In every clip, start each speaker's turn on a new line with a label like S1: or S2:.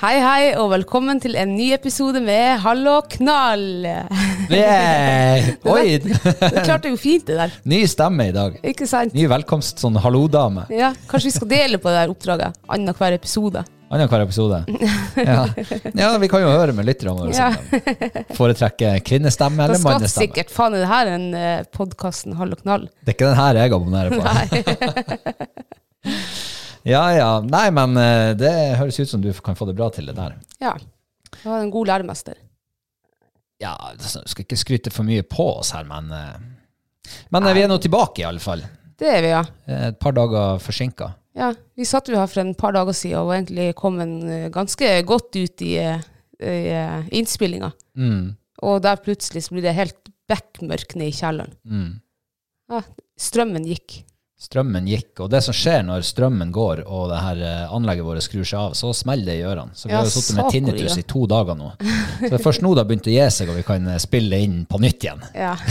S1: Hei, hei, og velkommen til en ny episode med Hallo knall.
S2: Yeah. Oi!
S1: Det klarte jo fint, det der.
S2: Ny stemme i dag.
S1: Ikke sant?
S2: Ny velkomst, sånn hallo-dame.
S1: Ja, Kanskje vi skal dele på det der oppdraget annenhver episode.
S2: Annenhver episode. Ja. ja, vi kan jo høre med lytterne våre.
S1: Ja.
S2: som Foretrekker kvinnestemme
S1: Da
S2: eller
S1: skal
S2: mannestemme.
S1: sikkert faen er det her en uh, podkasten Hallo knall.
S2: Det er ikke den her jeg abonnerer på. ja, ja. Nei, men eh, det høres ut som du kan få det bra til det der.
S1: Ja. Du har en god læremester.
S2: Ja, skal ikke skryte for mye på oss her, men eh, Men Nei. vi er nå tilbake, i alle fall.
S1: Det er vi, ja.
S2: Eh, Et par dager forsinka.
S1: ja. Vi satt jo her for en par dager siden og var egentlig kom en ganske godt ut i, i innspillinga.
S2: Mm.
S1: Og der plutselig så blir det helt bekmørkt ned i kjelleren.
S2: Mm.
S1: Ja, strømmen gikk.
S2: Strømmen gikk, og det som skjer når strømmen går og det her eh, anlegget vårt skrur seg av, så smeller det i ørene. Så vi
S1: Ja,
S2: har jo sittet med tinnitus i to dager nå. Så det er først nå det har begynt å gi seg, og vi kan eh, spille inn på nytt igjen.
S1: Ja.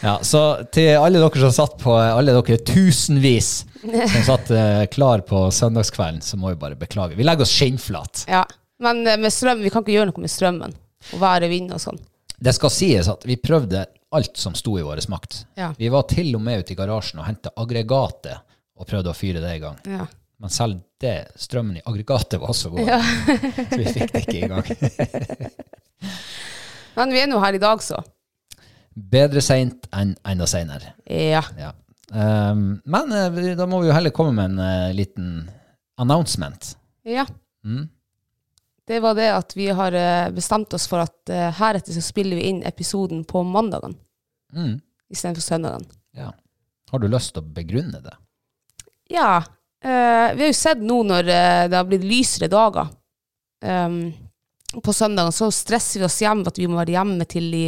S2: Ja, Så til alle dere som satt på, alle dere tusenvis som satt eh, klar på søndagskvelden, så må vi bare beklage. Vi legger oss skinnflat.
S1: Ja, men eh, med strøm, vi kan ikke gjøre noe med strømmen. Og været, vind og sånn.
S2: Det skal sies at vi prøvde alt som sto i vår makt.
S1: Ja.
S2: Vi var til og med ute i garasjen og henta aggregatet og prøvde å fyre det i gang.
S1: Ja.
S2: Men selv det, strømmen i aggregatet var så god,
S1: Ja.
S2: så vi fikk det ikke i gang.
S1: Men vi er nå her i dag, så.
S2: Bedre seint enn enda seinere.
S1: Ja.
S2: Ja. Um, men eh, da må vi jo heller komme med en uh, liten announcement.
S1: ja.
S2: Mm.
S1: Det var det at vi har eh, bestemt oss for at uh, heretter så spiller vi inn episoden på mandagene
S2: Mm.
S1: istedenfor søndagene.
S2: Ja. Har du lyst til å begrunne det?
S1: Ja. Uh, vi har jo sett nå når eh, det har blitt lysere dager um, på søndagen, så stresser vi oss hjem at vi må være hjemme til i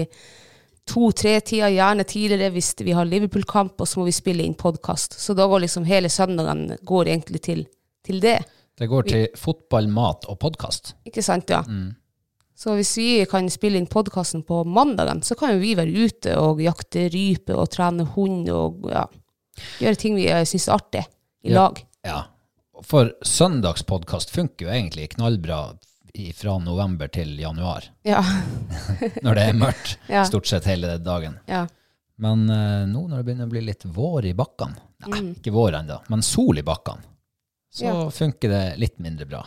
S1: to-tre-tida, gjerne tidligere hvis vi har Liverpool-kamp, og så må vi spille inn podkast. Så da går liksom hele søndagen går egentlig til, til det.
S2: Det går til fotball, mat og podkast.
S1: Ikke sant, ja. Så hvis vi kan spille inn podkasten på mandagen, så kan jo vi være ute og jakte rype og trene hund og ja, gjøre ting vi syns er artig i
S2: Ja.
S1: lag.
S2: Ja. For søndagspodkast funker jo egentlig knallbra fra november til januar,
S1: Ja.
S2: når det er mørkt
S1: Ja.
S2: stort sett hele dagen.
S1: ja.
S2: Men uh, nå når det begynner å bli litt vår i bakkene, nei,
S1: Mm.
S2: ikke vår ennå, men sol i bakkene, så
S1: Ja.
S2: funker det litt mindre bra.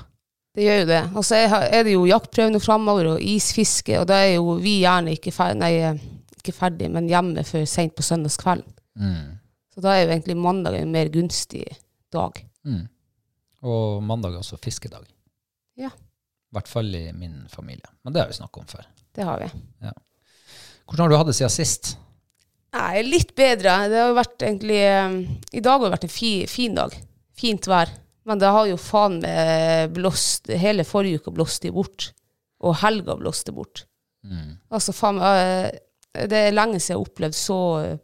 S1: Det gjør jo det. Og så er er det jo jaktprøvene framover, og isfiske, og da er jo vi gjerne ikke, ferdig, nei, eh, ikke ferdig, men hjemme før seint på søndagskvelden.
S2: Mm.
S1: Så da er jo egentlig mandag en mer gunstig dag.
S2: Mm. Og mandag er også fiskedag.
S1: Ja.
S2: I hvert fall i min familie. Men det har vi snakket om før.
S1: Det har vi.
S2: Hvordan har du hatt det siden sist?
S1: Nei, litt bedre. Det har jo vært egentlig eh, I dag har det vært en fi, fin dag. Fint vær. Men det har jo faen meg blåst Hele forrige uke blåste de bort. Og helga blåste bort.
S2: Mm.
S1: Altså, faen meg eh, Det er lenge siden jeg har opplevd så eh,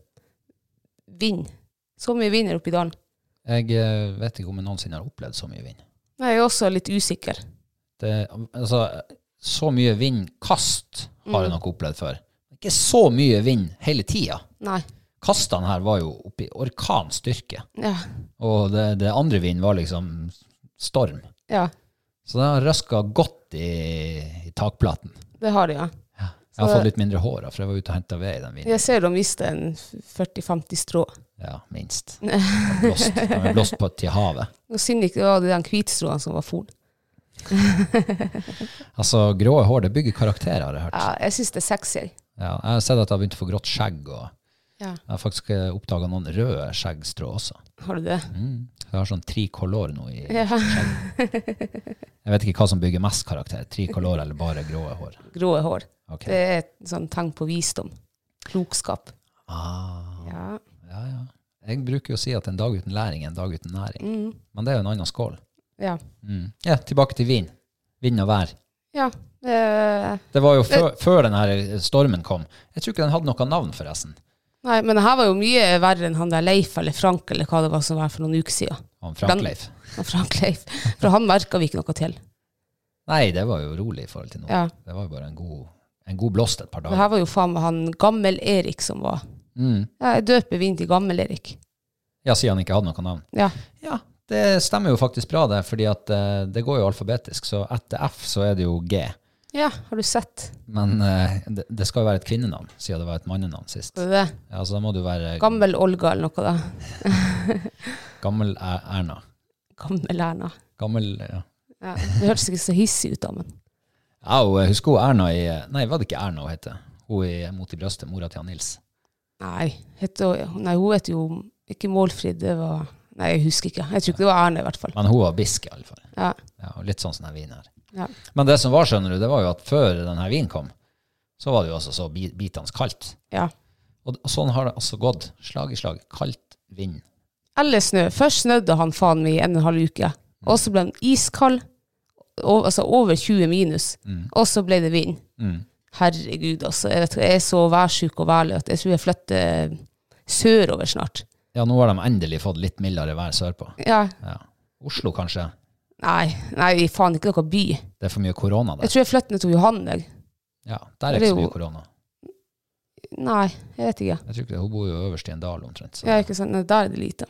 S1: vind. Så mye vind her oppe i dalen.
S2: Jeg eh, vet ikke om jeg noensinne har opplevd så mye vind.
S1: Jeg er også litt usikker.
S2: Det, altså, så mye vindkast har
S1: Mm.
S2: jeg nok opplevd før. Ikke så mye vind hele tida.
S1: Nei.
S2: Kastene her var jo oppe i orkanstyrke.
S1: Ja.
S2: Og det, det andre vinden var liksom storm.
S1: ja.
S2: Så det har røska godt i, i takplaten.
S1: Det har de, ja.
S2: Jeg har
S1: Så-
S2: fått litt mindre hår, da, for jeg var ute og henta ved i den vinden.
S1: Jeg ser de viste en 40-50 strå.
S2: Ja, minst. De er blåst, de er blåst på til havet.
S1: Og synd ikke det var den hvitstråen som var forn.
S2: Altså, grå hår, det bygger karakterer, har jeg hørt.
S1: Ja, jeg syns det er sexy.
S2: Ja, jeg har sett at jeg har begynt å få grått skjegg, og
S1: Ja.
S2: jeg har faktisk oppdaga noen røde skjeggstrå også.
S1: Har du det?
S2: Mm. Jeg har sånn trikolor nå i
S1: Ja.
S2: Jeg vet ikke hva som bygger mest karakter, trikolor eller bare grå hår.
S1: Grå hår.
S2: Okay.
S1: Det er et sånn tegn på visdom. Klokskap.
S2: Ah,
S1: Ja.
S2: ja, ja. Jeg bruker jo å si at en dag uten læring er en dag uten næring. Men det er jo en annen skål.
S1: Ja.
S2: Mm. Ja, tilbake til vin. Vind og vær.
S1: ja. Det,
S2: Det var jo før, før den her stormen kom. Jeg tror ikke den hadde noe navn, forresten.
S1: Nei, men det her var jo mye verre enn han der Leif eller Frank eller hva det var som var for noen uker siden.
S2: Han Frank-Leif.
S1: Han Frank Leif. For han merka vi ikke noe til.
S2: Nei, det var jo rolig i forhold til nå.
S1: Ja.
S2: Det var jo bare en god, en god blåst et par dager.
S1: Det her var jo faen meg han Gammel-Erik som var
S2: Mm.
S1: Ja, jeg døper vin til Gammel-Erik.
S2: Ja, siden han ikke hadde noe navn.
S1: Ja.
S2: Ja, det stemmer jo faktisk bra det, fordi at eh, det går jo alfabetisk, så etter F så er det jo G.
S1: ja, har du sett?
S2: Men eh, det, det skal jo være et kvinnenavn, siden det var et mannenavn sist.
S1: Det?
S2: Ja, så da må du være
S1: Gammel-Olga eller noe, da.
S2: gammel Erna.
S1: Gammel-Erna.
S2: Gammel, ja.
S1: Ja, det hørtes ikke så hissig ut, da, men
S2: Ja, og jeg husker hun Erna i Nei, var det ikke Erna hun heter? Hun i Mot i brøstet, mora til han Nils.
S1: Nei, heter, nei hun heter jo ikke Målfrid, det var Nei, jeg husker ikke. Jeg tror ikke det var Erna i hvert fall.
S2: Men hun var bisk, i alle fall.
S1: Ja.
S2: Ja, og litt sånn som den vinen her.
S1: Ja.
S2: Men det som var, skjønner du, det var jo at før denne vinen kom, så var det jo altså så bi- bitende kaldt.
S1: ja.
S2: Og, og sånn har det altså gått. Slag i slag. Kaldt vind.
S1: Eller snø. Først snødde han faen meg i en og en halv uke. Og så ble han iskald, og, altså over 20 minus. Og så ble det vind.
S2: Mm.
S1: Herregud, altså. Jeg, vet, jeg er så værsjuk og værlig at jeg tror jeg flytter sørover snart.
S2: Ja, nå har de endelig fått litt mildere vær sørpå.
S1: Ja.
S2: Ja. Oslo, kanskje.
S1: Nei, nei, faen ikke noe by.
S2: Det er for mye korona der.
S1: Jeg tror jeg flytter ned til Johan, jeg.
S2: Ja, der er
S1: Det
S2: ikke så mye korona.
S1: Nei, jeg vet ikke.
S2: Jeg tror ikke det. Hun bor jo øverst i en dal omtrent. Så.
S1: Ja, ikke sant? Nei, Der er det lite.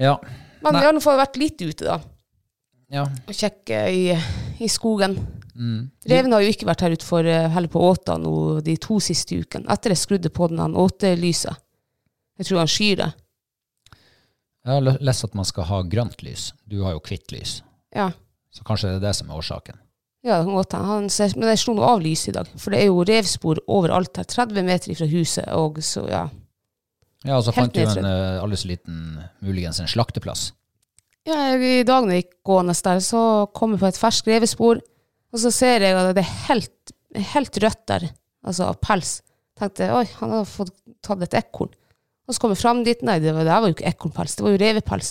S2: Ja.
S1: Men
S2: Nei.
S1: vi har nå fått vært litt ute, da.
S2: ja.
S1: Og kjekke i, i skogen.
S2: Mm.
S1: Reven har jo ikke vært her utenfor eh, heller på Åta nå de to siste ukene. Etter jeg skrudde på den han åtelyset. Jeg tror han skyr det.
S2: Jeg har lest at man skal ha grønt lys. Du har jo hvitt lys.
S1: Ja.
S2: Så kanskje det er det som er årsaken.
S1: Ja, det kan godt hende. men jeg slo nå av lyset i dag, for det er jo revspor overalt her. 30 meter fra huset, og så, ja.
S2: Ja, og så fant du en uh, aldri så liten, muligens en slakteplass.
S1: Ja, jeg, I dag når jeg gikk gående der, så kom jeg på et ferskt revespor, og så ser jeg at det er helt, helt rødt der, altså av pels. Tenkte oi, han har fått tatt et ekorn. Og så kom jeg fram dit, nei, det var, det var jo ikke ekornpels, det var jo revepels.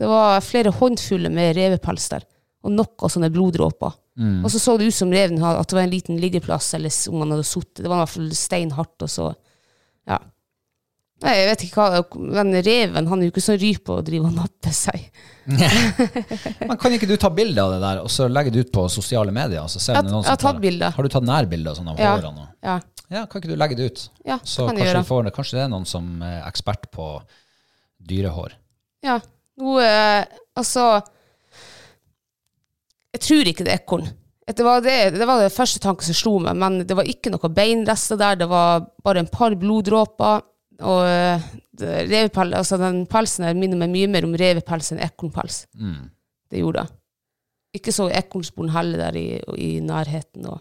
S1: Det var flere håndfuller med revepels der, og nok av sånne bloddråper.
S2: Mm.
S1: Og så så det ut som reven hadde, at det var en liten liggeplass, eller om han hadde sittet. Det var i hvert fall steinhardt, og så, ja. Nei, jeg vet ikke hva, men reven, han er jo ikke så ry på å drive og nappe seg.
S2: Men kan ikke du ta bilde av det der, og så legge det ut på sosiale medier? Altså, ser
S1: Jeg, jeg har tatt bilde.
S2: Har du tatt nærbilder sånn av
S1: Ja.
S2: hårene?
S1: Ja,
S2: Ja, kan ikke du legge det ut?
S1: ja
S2: Så
S1: kan jeg gjøre.
S2: får, kanskje det er noen som er ekspert på dyrehår.
S1: Ja, nå, eh, altså Jeg tror ikke det er ekorn. Det var det, det var det første tanken som slo meg, men det var ikke noe beinrester der. Det var bare en par bloddråper. Og eh, altså den pelsen her minner meg mye mer om revepels enn ekornpels.
S2: Mm.
S1: Det gjorde det. Ikke så ekornsporen heller der i, i nærheten. Og,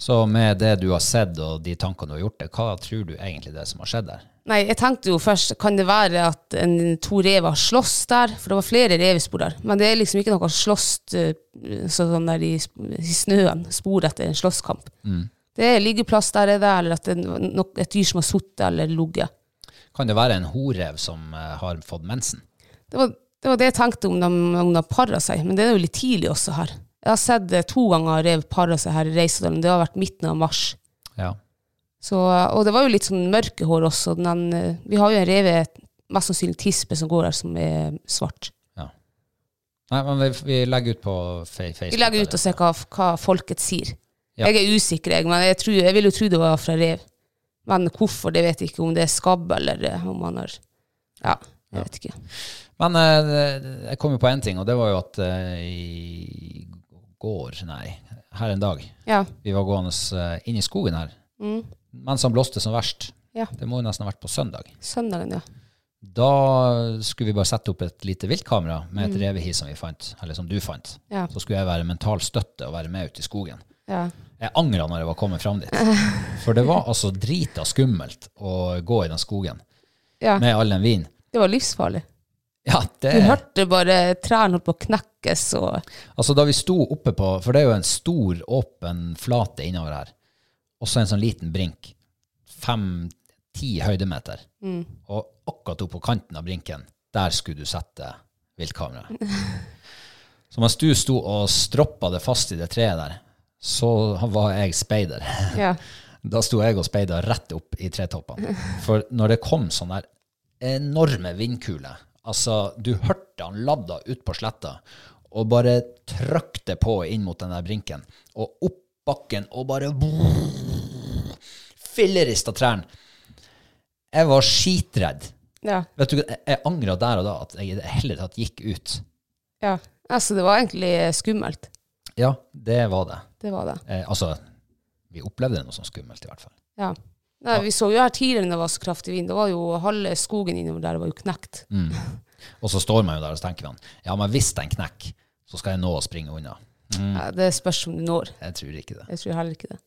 S2: Så med det du har sett og de tankene du har gjort, det, hva tror du egentlig det som har skjedd der?
S1: Nei, jeg tenkte jo først, kan det være at en, to rev har slåss der? For det var flere revespor der. Men det er liksom ikke noe slåss eh, sånn der i, i snøen, spor etter en slåsskamp. Det er liggeplass der, er det, eller at det er nok, et dyr som har sittet eller ligget.
S2: Kan det være en horev som eh, har fått mensen?
S1: Det var, det var det jeg tenkte om de, om de paret seg, men det er jo litt tidlig også her. Jeg har sett eh, to ganger rev paret seg her i Reisedalen. det har vært midten av mars.
S2: Ja.
S1: Så, og det var jo litt sånn mørkehår også. Den, eh, vi har jo en reve, mest sannsynlig tispe, som går her som er svart.
S2: Nei, men vi, vi legger ut på Facebook.
S1: Vi legger ut og ser hva, hva folket sier.
S2: Ja.
S1: Jeg er usikker, jeg, men jeg, tror, jeg vil jo tro det var fra rev. Men hvorfor, det vet jeg ikke. Om det er skabb, eller eh, om han har Ja, jeg vet ikke.
S2: Men eh, jeg kom jo på en ting, og det var jo at eh, i går, nei, her en dag,
S1: Ja.
S2: vi var gående inn i skogen her,
S1: Mm.
S2: mens han blåste som verst.
S1: Ja.
S2: Det må jo nesten ha vært på søndag.
S1: Søndagen, ja.
S2: Da skulle vi bare sette opp et lite viltkamera med et revehi som vi fant, eller som du fant.
S1: Mm. Ja.
S2: Så skulle jeg være mental støtte og være med ut i skogen.
S1: ja.
S2: Jeg angra når jeg var kommet fram dit. For det var altså drita skummelt å gå i den skogen
S1: ja.
S2: med all den vinen.
S1: Det var livsfarlig.
S2: Ja, det
S1: Du hørte bare trærne holdt på å knekkes og
S2: Altså da vi sto oppe på, for det er jo en stor, åpen flate innover her, og så en sånn liten brink, fem-ti høydemeter, og akkurat oppå på kanten av brinken, der skulle du sette viltkameraet. Så mens du sto og stroppa det fast i det treet der, så var jeg speider.
S1: Ja.
S2: Da sto jeg og speida rett opp i tretoppene. For når det kom sånne enorme vindkuler Altså, du hørte han ladda ut på sletta og bare trykte på inn mot den der brinken. Og opp bakken og bare fillerista trærne. Jeg var skitredd.
S1: Ja.
S2: Vet du, jeg angra der og da at jeg i det hele tatt gikk ut.
S1: ja. Altså, det var egentlig skummelt.
S2: Ja, det var det.
S1: Det var det.
S2: Eh, altså, vi opplevde noe sånn skummelt, i hvert fall.
S1: Ja. Nei, vi så jo her tidligere når det var så kraftig vind. Det var jo halve skogen innover der var jo knekt.
S2: Og så står man jo der og så tenker man, ja, men hvis den knekker, så skal jeg nå å springe unna.
S1: Ja, det spørs om du når.
S2: Jeg tror ikke det.
S1: Jeg tror heller ikke det.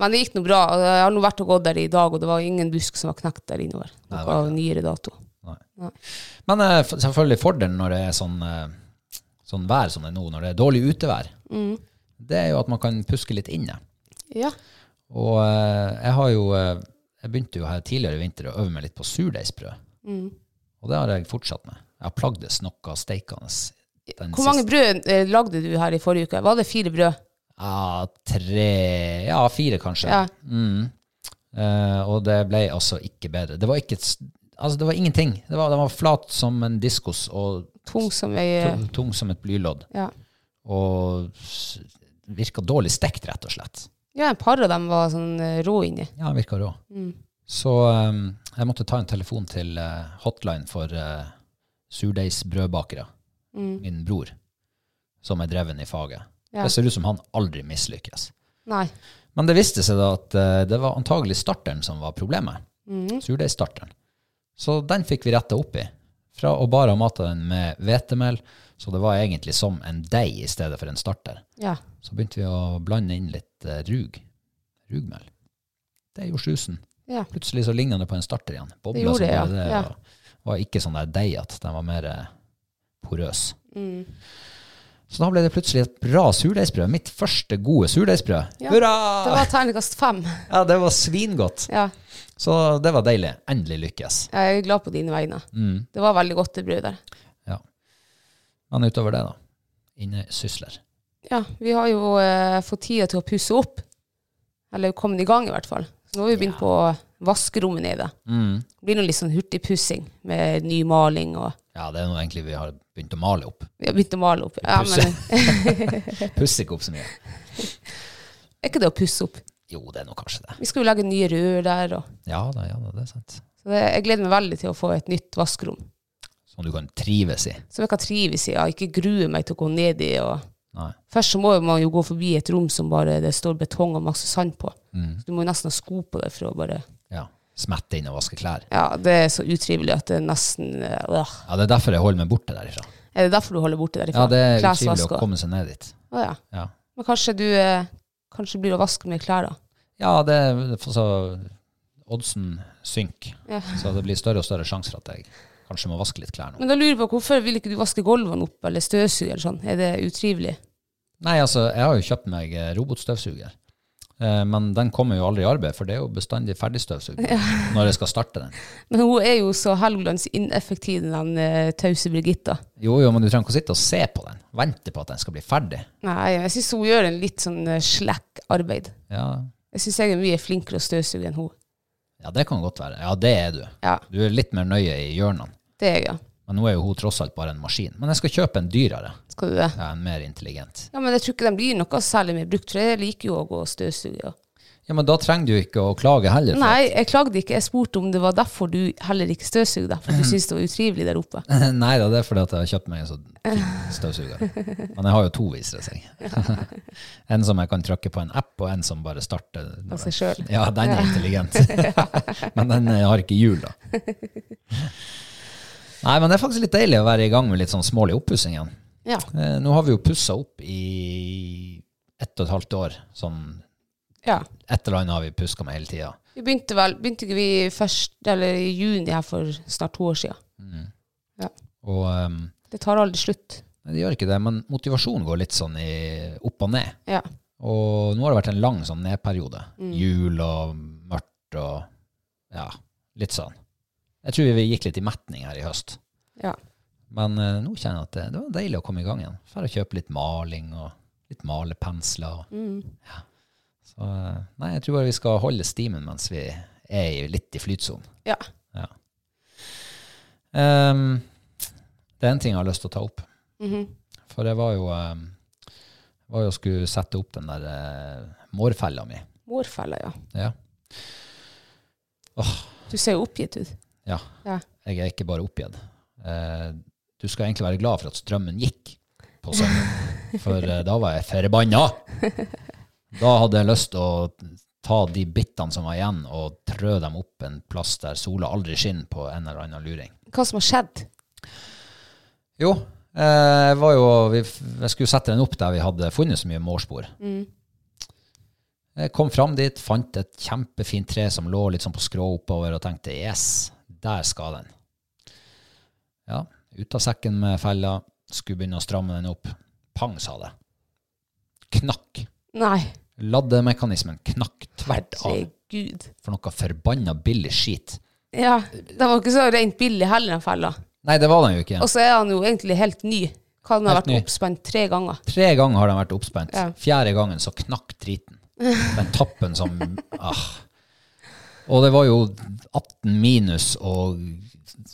S1: Men det gikk nå bra. Jeg har nå vært og gått der i dag, og det var ingen busk som var knekt der innover. Noe av nyere dato.
S2: Men uh, selvfølgelig fordelen når det er sånn, uh, sånn vær som det er nå, når det er dårlig utevær, det er jo at man kan puske litt inne.
S1: Ja.
S2: Og eh, jeg har jo eh, Jeg begynte jo her tidligere i vinter å øve meg litt på surdeigsbrød. Og det har jeg fortsatt med. Jeg har plagdes noe steikende.
S1: Hvor mange brød eh, lagde du her i forrige uke? Var det fire brød?
S2: Ja, tre Ja, fire, kanskje.
S1: Ja.
S2: Mm. Uh, og det ble altså ikke bedre. Det var ikke Altså, det var ingenting. Det var, var flat som en diskos og
S1: Tung som ei
S2: tung, tung som et blylodd.
S1: ja.
S2: Og virka dårlig stekt, rett og slett.
S1: ja, et par av dem var sånn eh, rå inni.
S2: Ja, virka rå. Så um, jeg måtte ta en telefon til uh, hotline for uh, surdeigsbrødbakere. Min bror, som er dreven i faget.
S1: Ja.
S2: Det ser ut som han aldri mislykkes.
S1: Nei.
S2: Men det viste seg da at uh, det var antagelig starteren som var problemet. Surdeigstarteren. Så den fikk vi retta opp i. Fra å bare ha mata den med hvetemel, så det var egentlig som en deig i stedet for en starter.
S1: Ja.
S2: Så begynte vi å blande inn litt eh, rug. Rugmel. Det gjorde susen.
S1: Ja.
S2: Plutselig så ligna det på en starter igjen. Bobla
S1: gjorde det, ja.
S2: det.
S1: Ja.
S2: Var ikke sånn der deigete, den var mer eh, porøs.
S1: Mm.
S2: Så da ble det plutselig et bra surdeigsbrød. Mitt første gode surdeigsbrød.
S1: Ja,
S2: Hurra!
S1: Det var terningkast fem.
S2: Ja, det var svingodt.
S1: Ja.
S2: Så det var deilig. Endelig lykkes.
S1: Jeg er glad på dine vegne.
S2: Mm.
S1: Det var veldig godt, det brødet der.
S2: Ja. Men utover det, da. Innesysler.
S1: Ja, vi har jo eh, fått tida til å pusse opp. Eller kommet i gang, i hvert fall. Så nå har vi begynt på vaskerommet nede.
S2: Mm.
S1: Det blir noe litt sånn hurtigpussing med ny maling og
S2: Ja, det er nå egentlig vi har begynt å male opp.
S1: Vi har begynt å male opp. Ja,
S2: Pusse.
S1: men
S2: Pusser ikke opp så mye.
S1: er ikke det å pusse opp?
S2: Jo, det er nå kanskje det.
S1: Vi skal jo legge nye rør der. Og,
S2: Ja da, ja da, det er sant.
S1: så det, jeg gleder meg veldig til å få et nytt vaskerom.
S2: Som du kan trives i.
S1: Som jeg kan trives i. ja. ikke grue meg til å gå ned i. Og.
S2: Nei.
S1: Først så må man jo gå forbi et rom som bare det står betong og masse sand på.
S2: Mm.
S1: Så du må jo nesten ha sko på det for å bare
S2: Ja. Smette inn og vaske klær.
S1: Ja, det er så utrivelig at det er nesten øh.
S2: Ja, det er derfor jeg holder meg borte derifra.
S1: Er det derfor du holder borte derifra?
S2: Ja, det er utrivelig å komme seg ned dit.
S1: Å, ja.
S2: Ja.
S1: Men kanskje du eh, Kanskje blir å vaske med klær, da.
S2: Ja, det er så oddsen synker,
S1: Ja.
S2: så det blir større og større sjanse for at jeg kanskje må vaske litt klær nå.
S1: Men da lurer jeg på hvorfor vil ikke du vaske gulvene opp, eller støvsuge eller sånn? Er det utrivelig?
S2: Nei, altså, jeg har jo kjøpt meg eh, robotstøvsuger. Eh, Men den kommer jo aldri i arbeid, for det er jo bestandig ferdigstøvsugd når jeg skal starte den.
S1: Men hun er jo så Helgelands ineffektiv, den uh, tause Birgitta.
S2: Jo, jo, men du trenger ikke å sitte og se på den. Vente på at den skal bli ferdig.
S1: Nei, jeg syns hun gjør en litt sånn slack arbeid.
S2: Ja,
S1: Jeg syns jeg er mye flinkere å støvsuge enn hun.
S2: ja, det kan godt være. Ja, det er du.
S1: Ja,
S2: Du er litt mer nøye i hjørnene.
S1: Det er jeg, ja.
S2: Men nå er jo hun tross alt bare en maskin. Men jeg skal kjøpe en dyrere.
S1: Skal du det?
S2: Ja, en mer intelligent.
S1: Ja, men jeg tror ikke de blir noe særlig mer brukt, for jeg liker jo å gå og støvsuge. Ja.
S2: Ja, men da trenger du ikke å klage heller.
S1: Nei, jeg klagde ikke. Jeg spurte om det var derfor du heller ikke støvsugde, for du syntes det var utrivelig der oppe.
S2: Nei da, det er fordi at jeg har kjøpt meg en sånn fin støvsuger. Men jeg har jo to, viser det seg. en som jeg kan trykke på en app, og en som bare starter.
S1: Av seg sjøl.
S2: Ja, den er intelligent. men den har ikke hjul, da. Nei, men det er faktisk litt deilig å være i gang med litt sånn smålig oppussing igjen.
S1: Ja.
S2: Eh, nå har vi jo pussa opp i ett og et halvt år. Sånn
S1: ja.
S2: et eller annet har vi puska med hele tida.
S1: Vi begynte vel Begynte ikke vi først, eller i juni her for snart to år siden?
S2: Og um,
S1: Det tar aldri slutt.
S2: Nei, det gjør ikke det, men motivasjonen går litt sånn i, opp og ned.
S1: Ja.
S2: Og nå har det vært en lang sånn nedperiode. Jul og mørkt og ja, litt sånn. Jeg tror vi gikk litt i metning her i høst.
S1: Ja.
S2: Men uh, nå kjenner jeg at det, det var deilig å komme i gang igjen. For å kjøpe litt maling og litt malepensler. og- Ja. Så eh, nei, jeg tror bare vi skal holde stimen mens vi er i, litt i flytsonen.
S1: ja.
S2: Ja. Um, det er en ting jeg har lyst til å ta opp.
S1: Mhm.
S2: For jeg var jo, um, var jo skulle sette opp den der uh, mårfella mi.
S1: Mårfella, ja.
S2: Ja.
S1: Du ser jo oppgitt ut.
S2: Ja.
S1: Ja.
S2: Jeg er ikke bare oppgitt. Eh, du skal egentlig være glad for at strømmen gikk på søndag. For eh, da var jeg forbanna! Da hadde jeg lyst til å ta de bitene som var igjen, og trø dem opp en plass der sola aldri skinner på en eller annen luring.
S1: Hva som har skjedd?
S2: Jo, eh, var jo vi, Jeg skulle sette den opp der vi hadde funnet så mye mårspor. Jeg kom fram dit, fant et kjempefint tre som lå litt sånn på skrå oppover, og tenkte yes, der skal den. Ja, ut av sekken med fella, skulle begynne å stramme den opp. Pang, sa det. Knakk.
S1: Nei.
S2: Laddemekanismen knakk tvert av
S1: Herregud.
S2: for noe forbanna billig skit.
S1: Ja, den var ikke så rent billig heller, den fella.
S2: Nei, det var den jo ikke.
S1: Og så er han jo egentlig helt ny. Hva den har
S2: Helt
S1: vært
S2: ny.
S1: oppspent tre ganger.
S2: Tre ganger har den vært oppspent.
S1: Ja.
S2: Fjerde gangen så knakk driten. Den tappen som ah. Og det var jo 18 minus og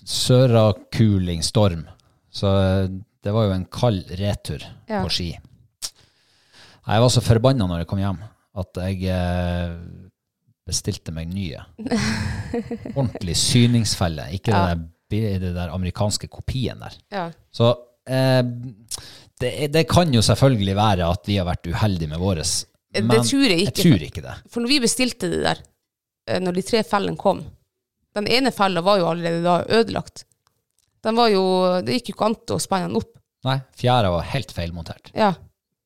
S2: sørakuling storm. Så eh, det var jo en kald retur
S1: Ja.
S2: på ski. Jeg var så forbanna når jeg kom hjem, at jeg eh, bestilte meg nye. Ordentlig syningsfelle, ikke
S1: Ja.
S2: det, der, det der amerikanske kopien der.
S1: Ja.
S2: Så eh, det, det kan jo selvfølgelig være at vi har vært uheldige med våres,
S1: Det
S2: men
S1: tror jeg
S2: jeg tror ikke det.
S1: For når vi bestilte det der, når de tre fellene kom Den ene fella var jo allerede da ødelagt. Den var jo, Det gikk jo ikke an å spenne den opp.
S2: Nei, fjæra var helt feilmontert.
S1: Ja.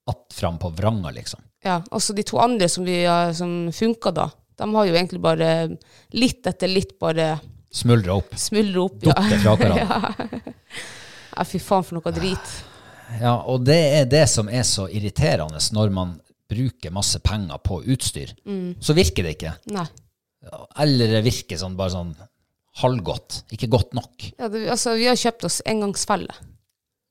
S2: Att fram på vranga, liksom.
S1: ja. Altså de to andre som, vi, som funka da, de har jo egentlig bare litt etter litt bare
S2: Smuldra opp.
S1: smuldra opp. Ja.
S2: Datt fra hverandre.
S1: ja, fy faen for noe drit.
S2: Ja, og det er det som er så irriterende når man bruker masse penger på utstyr. Så virker det ikke.
S1: Nei.
S2: Eller det virker sånn bare sånn halvgodt. Ikke godt nok.
S1: Ja, det, altså, vi har kjøpt oss engangsfelle.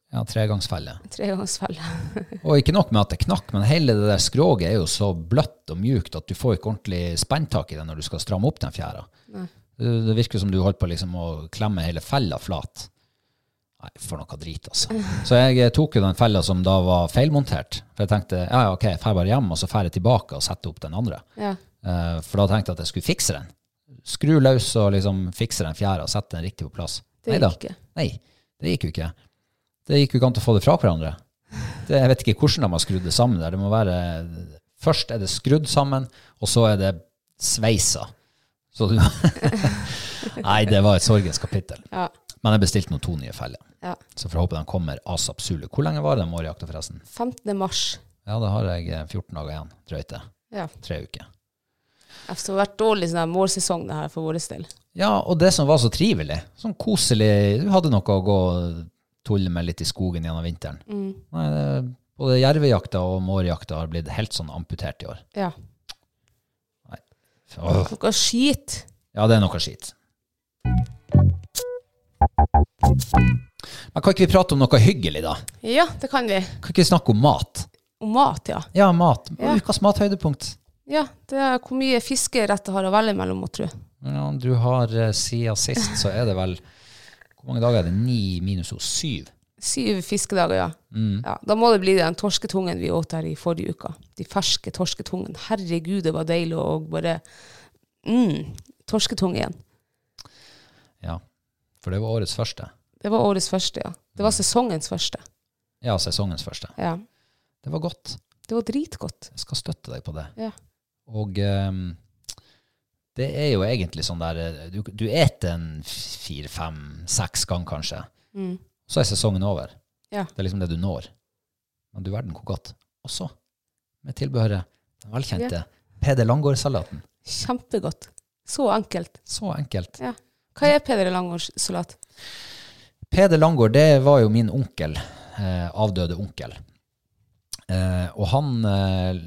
S2: Ja, tregangsfelle.
S1: Tregangsfelle.
S2: Og ikke nok med at det knakk, men hele det der skroget er jo så bløtt og mjukt at du får ikke ordentlig spenntak i det når du skal stramme opp den fjæra. Det, det virker som du holdt på liksom å klemme hele fella flat. Nei, for noe drit, altså. Så jeg tok jo den fella som da var feilmontert. For jeg tenkte ja, ja, ok, jeg drar bare hjem, og så drar jeg tilbake og setter opp den andre.
S1: Ja.
S2: Eh, for da tenkte jeg at jeg skulle fikse den. Skru løs og liksom fikse den fjæra og sette den riktig på plass.
S1: Det
S2: Neida.
S1: gikk ikke.
S2: Nei, det gikk jo ikke. Det gikk jo ikke an å få det fra hverandre. Det, jeg vet ikke hvordan de har skrudd det sammen der. Det må være Først er det skrudd sammen, og så er det sveisa. Så du Nei, det var et sorgens kapittel.
S1: Ja.
S2: Men jeg bestilte nå to nye feller.
S1: Ja.
S2: Så får jeg håpe de kommer asap zulu. Hvor lenge var den mårjakta, forresten?
S1: 15. mars.
S2: Ja, da har jeg eh, 14 dager igjen. Drøyt det.
S1: Ja.
S2: Tre uker.
S1: Det har vært dårlig sånn målsesong det her for vår del.
S2: Ja, og det som var så trivelig, sånn koselig Du hadde noe å gå og tulle med litt i skogen gjennom vinteren. Nei, det- både jervejakta og mårjakta har blitt helt sånn amputert i år.
S1: Ja.
S2: Åh.
S1: Noe skit.
S2: Ja, det er noe skit. Men kan ikke vi prate om noe hyggelig, da?
S1: Ja, det kan vi.
S2: Kan ikke vi snakke om mat?
S1: Om mat, ja.
S2: Ja, mat.
S1: Ja.
S2: Ukas mathøydepunkt.
S1: Ja, det er hvor mye fiskeretter har å velge mellom, må tro.
S2: Ja, du har eh, siden sist, så er det vel Hvor mange dager er det? Ni minus to? Syv?
S1: Syv fiskedager, ja. ja. Da må det bli den torsketungen vi åt her i forrige uka. De ferske torsketungen. Herregud, det var deilig å bare mm, Torsketung igjen.
S2: Ja. For det var årets første.
S1: Det var årets første, ja. Det var sesongens første.
S2: Ja, sesongens første.
S1: Ja.
S2: Det var godt.
S1: Det var dritgodt.
S2: Jeg skal støtte deg på det.
S1: Ja.
S2: Og um, det er jo egentlig sånn der eh, Du, du eter en fire, fem, seks ganger kanskje. Så er sesongen over.
S1: Ja.
S2: Det er liksom det du når. Men du verden hvor godt. Og så, med tilbehøret, den velkjente Peder Langgaard-salaten.
S1: Kjempegodt. Så enkelt.
S2: Så enkelt.
S1: Ja. Hva er Peder Langårds salat?
S2: Peder Langgaard, det var jo min onkel. Eh, avdøde onkel. Eh, og han eh,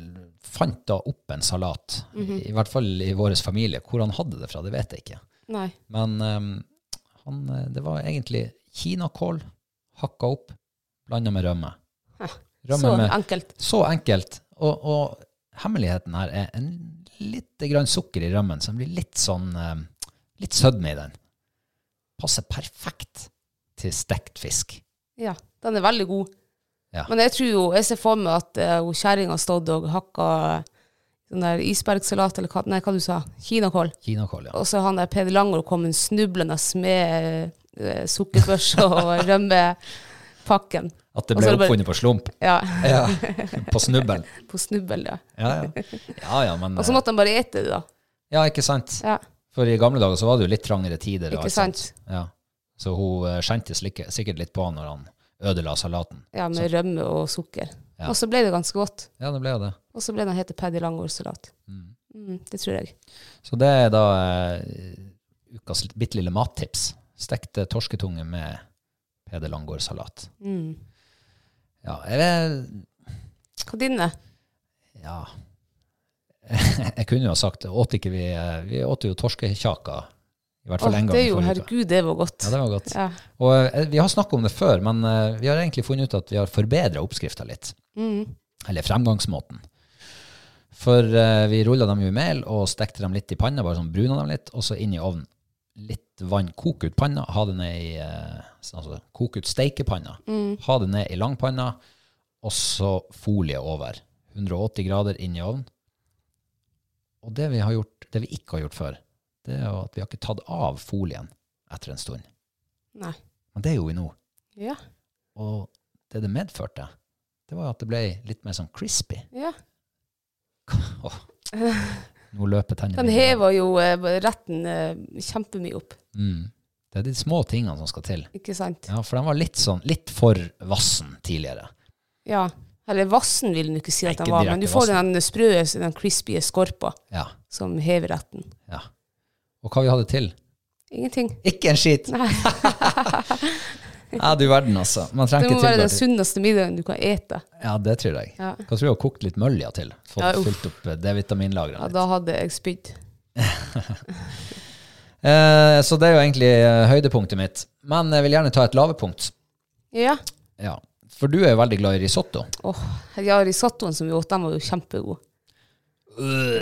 S2: fant da opp en salat, i, i hvert fall i vår familie. Hvor han hadde det fra, det vet jeg ikke.
S1: Nei.
S2: Men um, han, eh, det var egentlig kinakål hakka opp, blanda med rømme. Rømme
S1: Så
S2: med,
S1: enkelt.
S2: så enkelt. Og, og hemmeligheten her er en lite grann sukker i rømmen, så den blir litt sånn um, litt sødme i den. Passer perfekt til stekt fisk.
S1: Ja, den er veldig god.
S2: Ja.
S1: Men jeg tror jo, jeg ser for meg at uh, kjerringa har stått og hakka sånn der isbergsalat, eller hva, nei, hva du sa, kinakål.
S2: Kinakål, ja.
S1: Og så han der Peder Langård kom snublende med uh, sukkerbørse og rømmepakken.
S2: At det ble
S1: det bare-
S2: oppfunnet på slump.
S1: Ja,
S2: Ja, På snubbelen.
S1: på snubbel, ja.
S2: Ja, ja. ja, ja men
S1: Og så måtte han bare ete det, da.
S2: Ja, ikke sant.
S1: Ja,
S2: For i gamle dager så var det jo litt trangere tider.
S1: ikke
S2: sant.
S1: sant?
S2: Ja. Så hun eh, skjente sikkert litt på han når han ødela salaten.
S1: Ja, med rømme og sukker.
S2: Ja.
S1: Og så ble det ganske godt.
S2: Ja, det ble det.
S1: Og så ble den hete Paddy Langård-salat. Mm, det tror jeg.
S2: Så det er da uh, ukas bitte lille mattips. Stekte torsketunge med Peder Langård-salat.
S1: Mm.
S2: Ja, jeg,
S1: Hva din er?
S2: ja. jeg kunne jo ha sagt åt ikke vi eh, Vi åt jo torskekjaka. I hvert fall en gang
S1: det er jo, herregud, det var godt.
S2: Ja, det var godt.
S1: Ja.
S2: Og eh, vi har snakket om det før, men eh, vi har egentlig funnet ut at vi har forbedret oppskrifta litt.
S1: Mm.
S2: Eller fremgangsmåten. For eh, vi rulla dem i mel og stekte dem litt i panna, bare sånn bruna dem litt, og så inn i ovnen. Litt vann, koke ut panna, ha det ned i altså, Koke ut steikepanna. Ha det ned i langpanna, og så folie over. 180 grader inn i ovnen. Og det vi, har gjort, det vi ikke har gjort før, det er jo at vi har ikke tatt av folien etter en stund.
S1: Nei.
S2: Men det gjorde vi nå.
S1: Ja.
S2: Og det det medførte, det var jo at det ble litt mer sånn crispy.
S1: ja.
S2: oh. nå løper tennene
S1: Den hever jo eh, retten eh, kjempemye opp,
S2: Mm. Det er de små tingene som skal til.
S1: ikke sant?
S2: Ja, for den var litt sånn, litt for vassen tidligere.
S1: Ja. Eller vassen vil du ikke si at den var, men du får
S2: vassen.
S1: den sprø, den crispy skorpa
S2: Ja,
S1: som hever retten.
S2: ja. Og hva vi hadde til?
S1: Ingenting.
S2: Ikke en skit!
S1: Nei.
S2: Ja, du verden, altså. Man
S1: Det må være den sunneste middagen du kan ete.
S2: Ja, det tror jeg.
S1: Ja.
S2: Hva tror du har kokt litt mølja til? Fått
S1: Ja,
S2: fylt opp eh, D-vitaminlageret
S1: Ja,
S2: litt.
S1: da hadde jeg spydd.
S2: Eh, så det er jo egentlig eh, høydepunktet mitt. Men jeg vil gjerne ta et lavepunkt.
S1: Ja.
S2: Ja. For du er jo veldig glad i risotto.
S1: Åh, ja, risottoen som vi åt, den var jo kjempegod.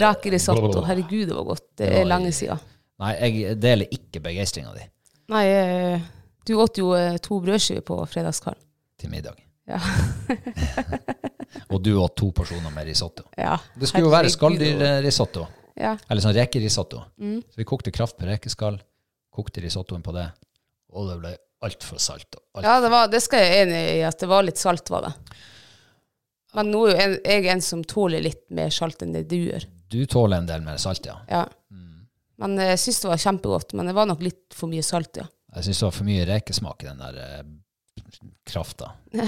S1: Rekerisotto. Herregud, det var godt. Det
S2: Det
S1: er lenge siden.
S2: Nei, jeg deler ikke begeistringa di
S1: Nei, eh, du åt jo eh, to brødskiver på fredagskvelden.
S2: til middag.
S1: Ja.
S2: Og du åt to porsjoner med risotto.
S1: ja.
S2: Det skulle jo være skalldyrrisotto.
S1: Ja.
S2: Eller sånn rekerisotto.
S1: Mm.
S2: Så vi kokte kraft på rekeskall, kokte risottoen på det, og det ble altfor salt. Alt.
S1: Ja, det, var, det skal jeg enig i, at det var litt salt, var det. Men nå er jeg en som tåler litt mer salt enn det du gjør.
S2: Du tåler en del mer salt, ja.
S1: Ja. Men jeg syns det var kjempegodt. Men det var nok litt for mye salt, ja.
S2: Jeg syns det var for mye rekesmak i den der eh, krafta.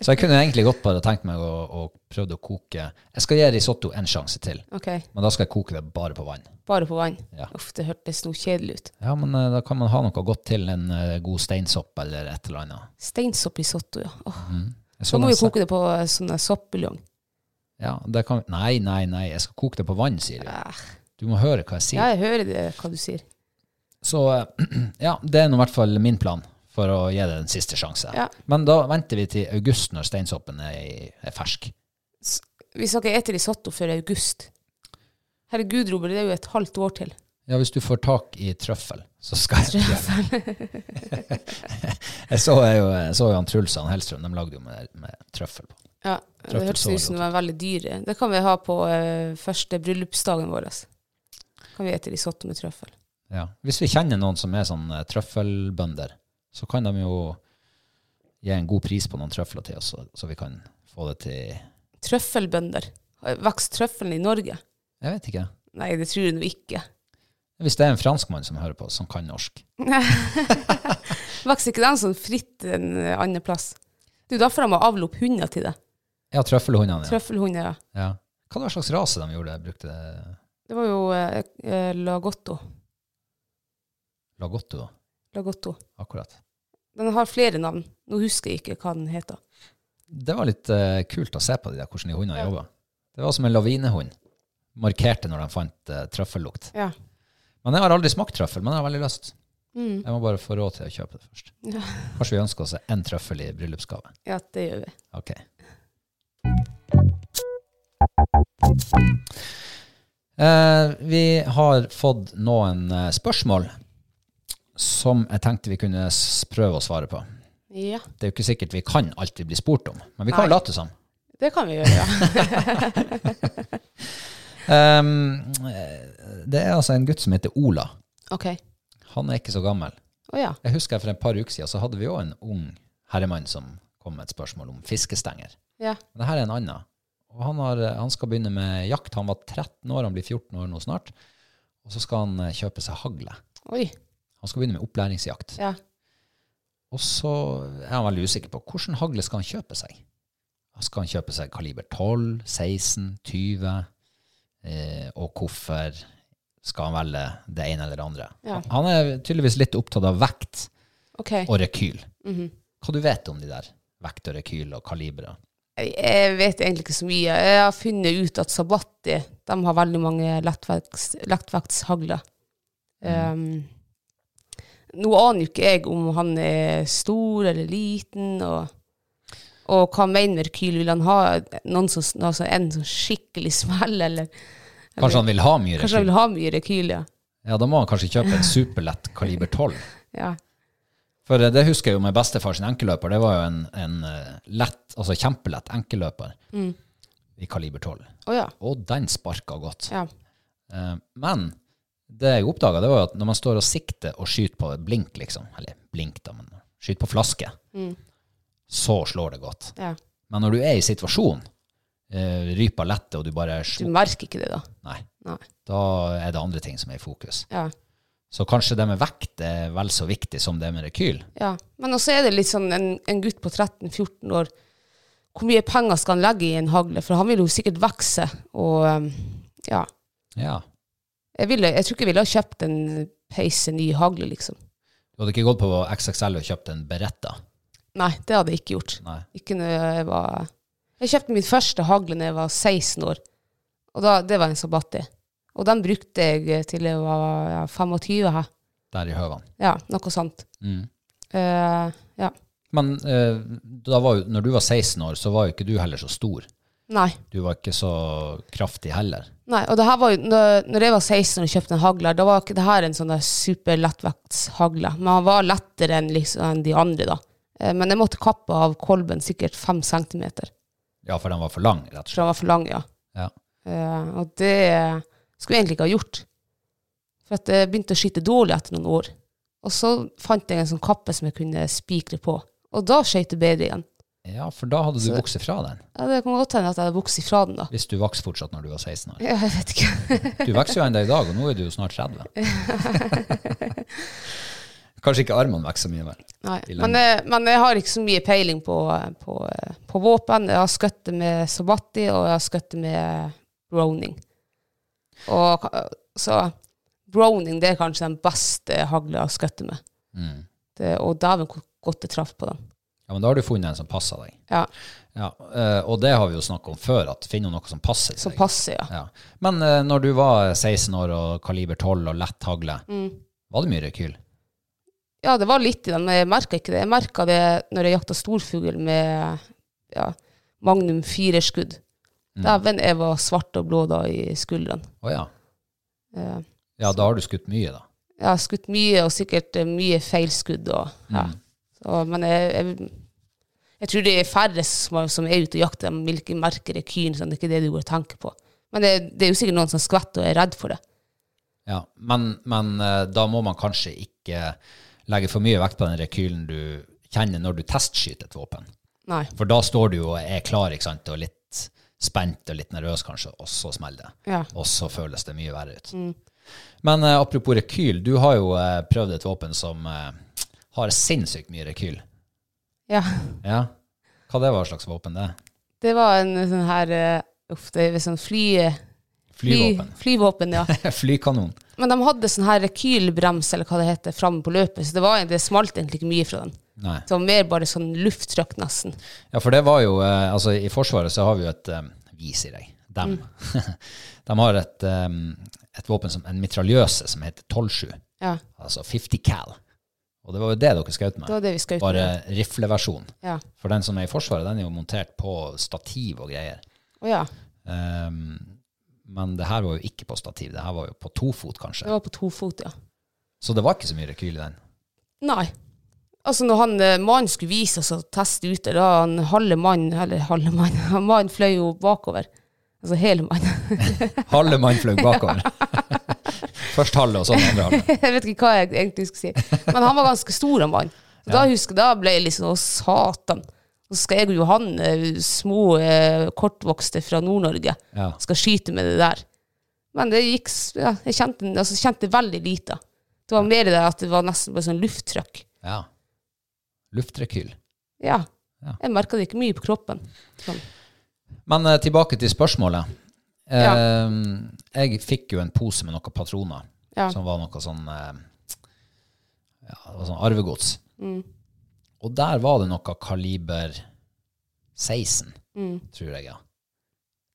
S2: så jeg kunne egentlig godt bare tenkt meg å, å prøve å koke Jeg skal gi risotto en sjanse til,
S1: Ok,
S2: men da skal jeg koke det bare på vann.
S1: bare på vann.
S2: Ja.
S1: Uff, det hørtes noe kjedelig ut.
S2: Ja, men eh, da kan man ha noe godt til, en eh, god steinsopp eller et eller annet.
S1: Steinsopp risotto, ja. Åh.
S2: Jeg
S1: Så må vi
S2: se-
S1: koke det på sånn soppbuljong.
S2: Ja, det kan, nei, nei, nei, jeg skal koke det på vann, sier du.
S1: Eh,
S2: Du må høre hva jeg sier.
S1: Ja, jeg hører det, hva du sier.
S2: Så eh, ja, det er nå i hvert fall min plan for å gi det en siste sjanse.
S1: Ja.
S2: Men da venter vi til august når steinsoppen er, i- er fersk.
S1: Vi skal ikke ete risotto før august. Herregud, Robert, det er jo et halvt år til.
S2: Ja, hvis du får tak i trøffel, så skal jeg prøve. jeg så jo, jeg så jo han Truls og Hellstrøm, de lagde jo med, med trøffel på.
S1: Ja, det
S2: Trøffel
S1: hørtes ut som det var veldig dyre. Det kan vi ha på uh, første bryllupsdagen vår. Kan vi ete risotto med trøffel.
S2: Ja. Hvis vi kjenner noen som er sånn eh, trøffelbønder, så kan de jo gi en god pris på noen trøfler til oss, så, så vi kan få det til
S1: Trøffelbønder. Vokser trøffelen i Norge?
S2: Jeg vet ikke.
S1: Nei, det tror jeg nå ikke.
S2: Hvis det er en franskmann som hører på, som kan norsk.
S1: Vokser ikke den sånn fritt en annen plass? Det er jo derfor de har avlet opp hunder til det.
S2: Ja, trøffelhundene, ja.
S1: Trøffelhunder, ja.
S2: ja. Hva slags rase de gjorde? Brukte
S1: Det var jo eh, eh, Lagotto.
S2: Lagotto, da?
S1: Lagotto.
S2: Akkurat.
S1: Den har flere navn. Nå husker jeg ikke hva den heter.
S2: Det var litt eh, kult å se på de der, hvordan de hundene jobba. Det var som en lavinehund. Markerte når de fant eh, trøffellukt.
S1: Ja.
S2: Men jeg har aldri smakt trøffel, men jeg har veldig lyst.
S1: Mm.
S2: Jeg må bare få råd til å kjøpe det først. Ja. Kanskje vi ønsker oss en trøffel i bryllupsgave.
S1: ja, det gjør vi.
S2: Ok. Eh, vi har fått noen eh, spørsmål som jeg tenkte vi kunne prøve å svare på.
S1: Ja,
S2: Det er jo ikke sikkert vi kan alltid bli spurt om, men vi kan jo
S1: Nei.
S2: late som.
S1: det kan vi gjøre, ja.
S2: Um, det er altså en gutt som heter Ola.
S1: Okay.
S2: Han er ikke så gammel.
S1: Oh, ja.
S2: Jeg husker for et par uker siden så hadde vi jo en ung herremann som kom med et spørsmål om fiskestenger.
S1: Ja.
S2: Dette er en annen. Og han, har, han skal begynne med jakt. Han var 13 år, han blir 14 år nå snart. Og så skal han eh, kjøpe seg hagle.
S1: Oi.
S2: Han skal begynne med opplæringsjakt.
S1: Ja.
S2: Og så er han veldig usikker på hvordan hagle skal han kjøpe seg. Skal han kjøpe seg kaliber 12, 16, 20? Eh, og hvorfor skal han velge det ene eller det andre?
S1: Ja.
S2: Han er tydeligvis litt opptatt av vekt
S1: okay.
S2: og rekyl.
S1: Mhm.
S2: Hva du vet om de der vekt og rekyl og kalibere?
S1: Jeg- vet egentlig ikke så mye. Jeg har funnet ut at Sabatti de har veldig mange lettvekts, lettvektshagler. Um, nå aner jo ikke jeg om han er stor eller liten, og, og hva mener med rekyl. Vil han ha noen som, altså en som skikkelig smell, eller
S2: Kanskje han vil ha mye
S1: kanskje han vil ha mye rekyl, ja.
S2: Ja, da må han kanskje kjøpe en superlett kaliber 12.
S1: ja.
S2: For eh, det husker jeg jo med bestefar sin enkelløper. Det var jo en, en eh, lett, altså kjempelett enkelløper i kaliber 12.
S1: Å ja.
S2: Og den sparka godt.
S1: ja.
S2: Eh, men det jeg oppdaga, det var jo at når man står og sikter og skyter på blink, liksom, eller blink, da, men skyter på flaske, så slår det godt.
S1: ja.
S2: Men når du er i situasjonen, ryper rypa letter, og du bare
S1: Du merker ikke det, da.
S2: Nei.
S1: Nei.
S2: Da er det andre ting som er i fokus.
S1: Ja.
S2: Så kanskje det med vekt er vel så viktig som det med rekyl.
S1: Ja, men også er det litt sånn en, en gutt på 13-14 år, hvor mye penger skal han legge i en hagle? For han vil jo sikkert vokse, og um, ja.
S2: Ja.
S1: Jeg, ville, jeg tror ikke jeg ville ha kjøpt en peise ny hagle, liksom.
S2: Du hadde ikke gått på XXL og kjøpt en Beretta?
S1: Nei, det hadde jeg ikke gjort.
S2: Nei.
S1: Ikke når jeg var Jeg kjøpte min første hagle da jeg var 16 år, og da, det var en Sabatti. Og den brukte jeg til jeg var ja, 25 her.
S2: Der i Høvan?
S1: Ja, noe sånt.
S2: Mm.
S1: Uh, ja.
S2: Men uh, da var når du var 16 år, så var jo ikke du heller så stor.
S1: Nei.
S2: Du var ikke så kraftig heller.
S1: Nei, og det her var jo, når, jeg var 16 og kjøpte en hagle, da var ikke det her en sånn der. Men han var lettere enn, liksom, enn de andre, da. Eh, Men jeg måtte kappe av kolben sikkert fem centimeter,
S2: Ja, for den var for lang, rett og slett?
S1: for den var for lang, ja.
S2: Ja.
S1: Uh, og det skulle jeg egentlig ikke ha gjort. For at det begynte å skyte dårlig etter noen år. Og så fant jeg en sånn kappe som jeg kunne spikre på. Og da skøyt det bedre igjen.
S2: ja, for da hadde du bukse fra den.
S1: Ja, det kan godt hende at jeg hadde bukse fra den, da.
S2: Hvis du vokste fortsatt når du var 16 år.
S1: Ja, Jeg vet ikke.
S2: Du vokser jo ennå i dag, og nå er du jo snart 30. Kanskje ikke armene vokser så mye mer.
S1: Nei. Men, jeg, men jeg har ikke så mye peiling på, på, på våpen. Jeg har skutt med sabati og jeg har skutt med Browning. Og, så Browning det er kanskje den beste hagla jeg har skutt med.
S2: Mm.
S1: Det, og dæven hvor godt det traff på den.
S2: Ja, men da har du funnet en som passer deg.
S1: Ja,
S2: Ja, eh, og det har vi jo snakket om før, at finner noe som passer deg.
S1: Som passer, ja.
S2: Ja. Men eh, når du var 16 år og kaliber 12 og lett hagle,
S1: Mm.
S2: var det mye rekyl?
S1: Ja, det var litt i den, men jeg merka ikke det. Jeg merka det når jeg jakta storfugl med ja, Magnum firerskudd.
S2: Mm.
S1: Dæven, jeg var svart og blå da i skuldrene.
S2: Å ja.
S1: Eh,
S2: Ja, da har du skutt mye, da.
S1: Jeg har skutt mye, og sikkert eh, mye feilskudd. Og, ja.
S2: Mm.
S1: så, men jeg, jeg, jeg tror det er færre som, er- som er ute og jakter de hvilke merker rekylen. Sånn, det er ikke det du går og tenker på. Men det, det er jo sikkert noen som skvetter og er redd for det.
S2: Ja, men, men eh, da må man kanskje ikke legge for mye vekt på den rekylen du kjenner når du testskyter et våpen.
S1: Nei.
S2: For da står du jo og er klar, ikke sant, og litt spent og litt nervøs kanskje, og så smeller det.
S1: Ja.
S2: Og så føles det mye verre ut. Men uh, apropos rekyl, du har jo uh, prøvd et våpen som uh, har sinnssykt mye rekyl.
S1: ja.
S2: Ja. Hva det var slags våpen det?
S1: Det var en sånn her Uff, det er sånn fly...
S2: Flyvåpen.
S1: Fly, flyvåpen, ja.
S2: Flykanon.
S1: Men de hadde sånn her rekylbrems, eller hva det heter, framme på løpet, så det, var, det smalt egentlig ikke mye fra den.
S2: Nei.
S1: Det var mer bare sånn lufttrykk, nesten.
S2: Ja, for det var jo eh, Altså, i Forsvaret så har vi jo et eh, Vi, sier jeg. Dem. De har et, um, et våpen som en mitraljøse som heter 12-7.
S1: Ja,
S2: Altså 50 cal. Og det var jo det dere skjøt med.
S1: det var det vi skjøt
S2: Bare
S1: med.
S2: rifleversjon.
S1: Ja.
S2: For den som er i Forsvaret, den er jo montert på stativ og greier.
S1: Oh, ja.
S2: um, men det her var jo ikke på stativ. Det her var jo på to fot, kanskje.
S1: Det var på to fot, ja.
S2: Så det var ikke så mye rekyl i den.
S1: Nei. Altså, når han eh, mannen skulle vise oss å teste ute, da han halve mannen eller halve mannen, han mannen fløy jo bakover. Altså hele mannen.
S2: Halve mannen fløy bakover. Først halve, og så den andre halve.
S1: jeg vet ikke hva jeg egentlig skulle si. Men han var ganske stor, han mannen. Ja. Da husker jeg, da ble jeg liksom Å, satan. Så skal jeg og Johan, eh, små eh, kortvokste fra Nord-Norge,
S2: Ja.
S1: skal skyte med det der. Men det gikk ja, Jeg kjente, altså, kjente veldig lite. Det var mer det at det var nesten bare sånn lufttrykk.
S2: ja. Luftrekyl.
S1: Ja.
S2: Ja.
S1: Jeg merka det ikke mye på kroppen. Sånn.
S2: Men eh, tilbake til spørsmålet. Eh,
S1: Ja.
S2: Jeg fikk jo en pose med noen patroner,
S1: Ja.
S2: som var noe sånn eh, Ja, det var sånn arvegods.
S1: Mm.
S2: Og der var det noe kaliber 16,
S1: Mm.
S2: tror jeg, ja.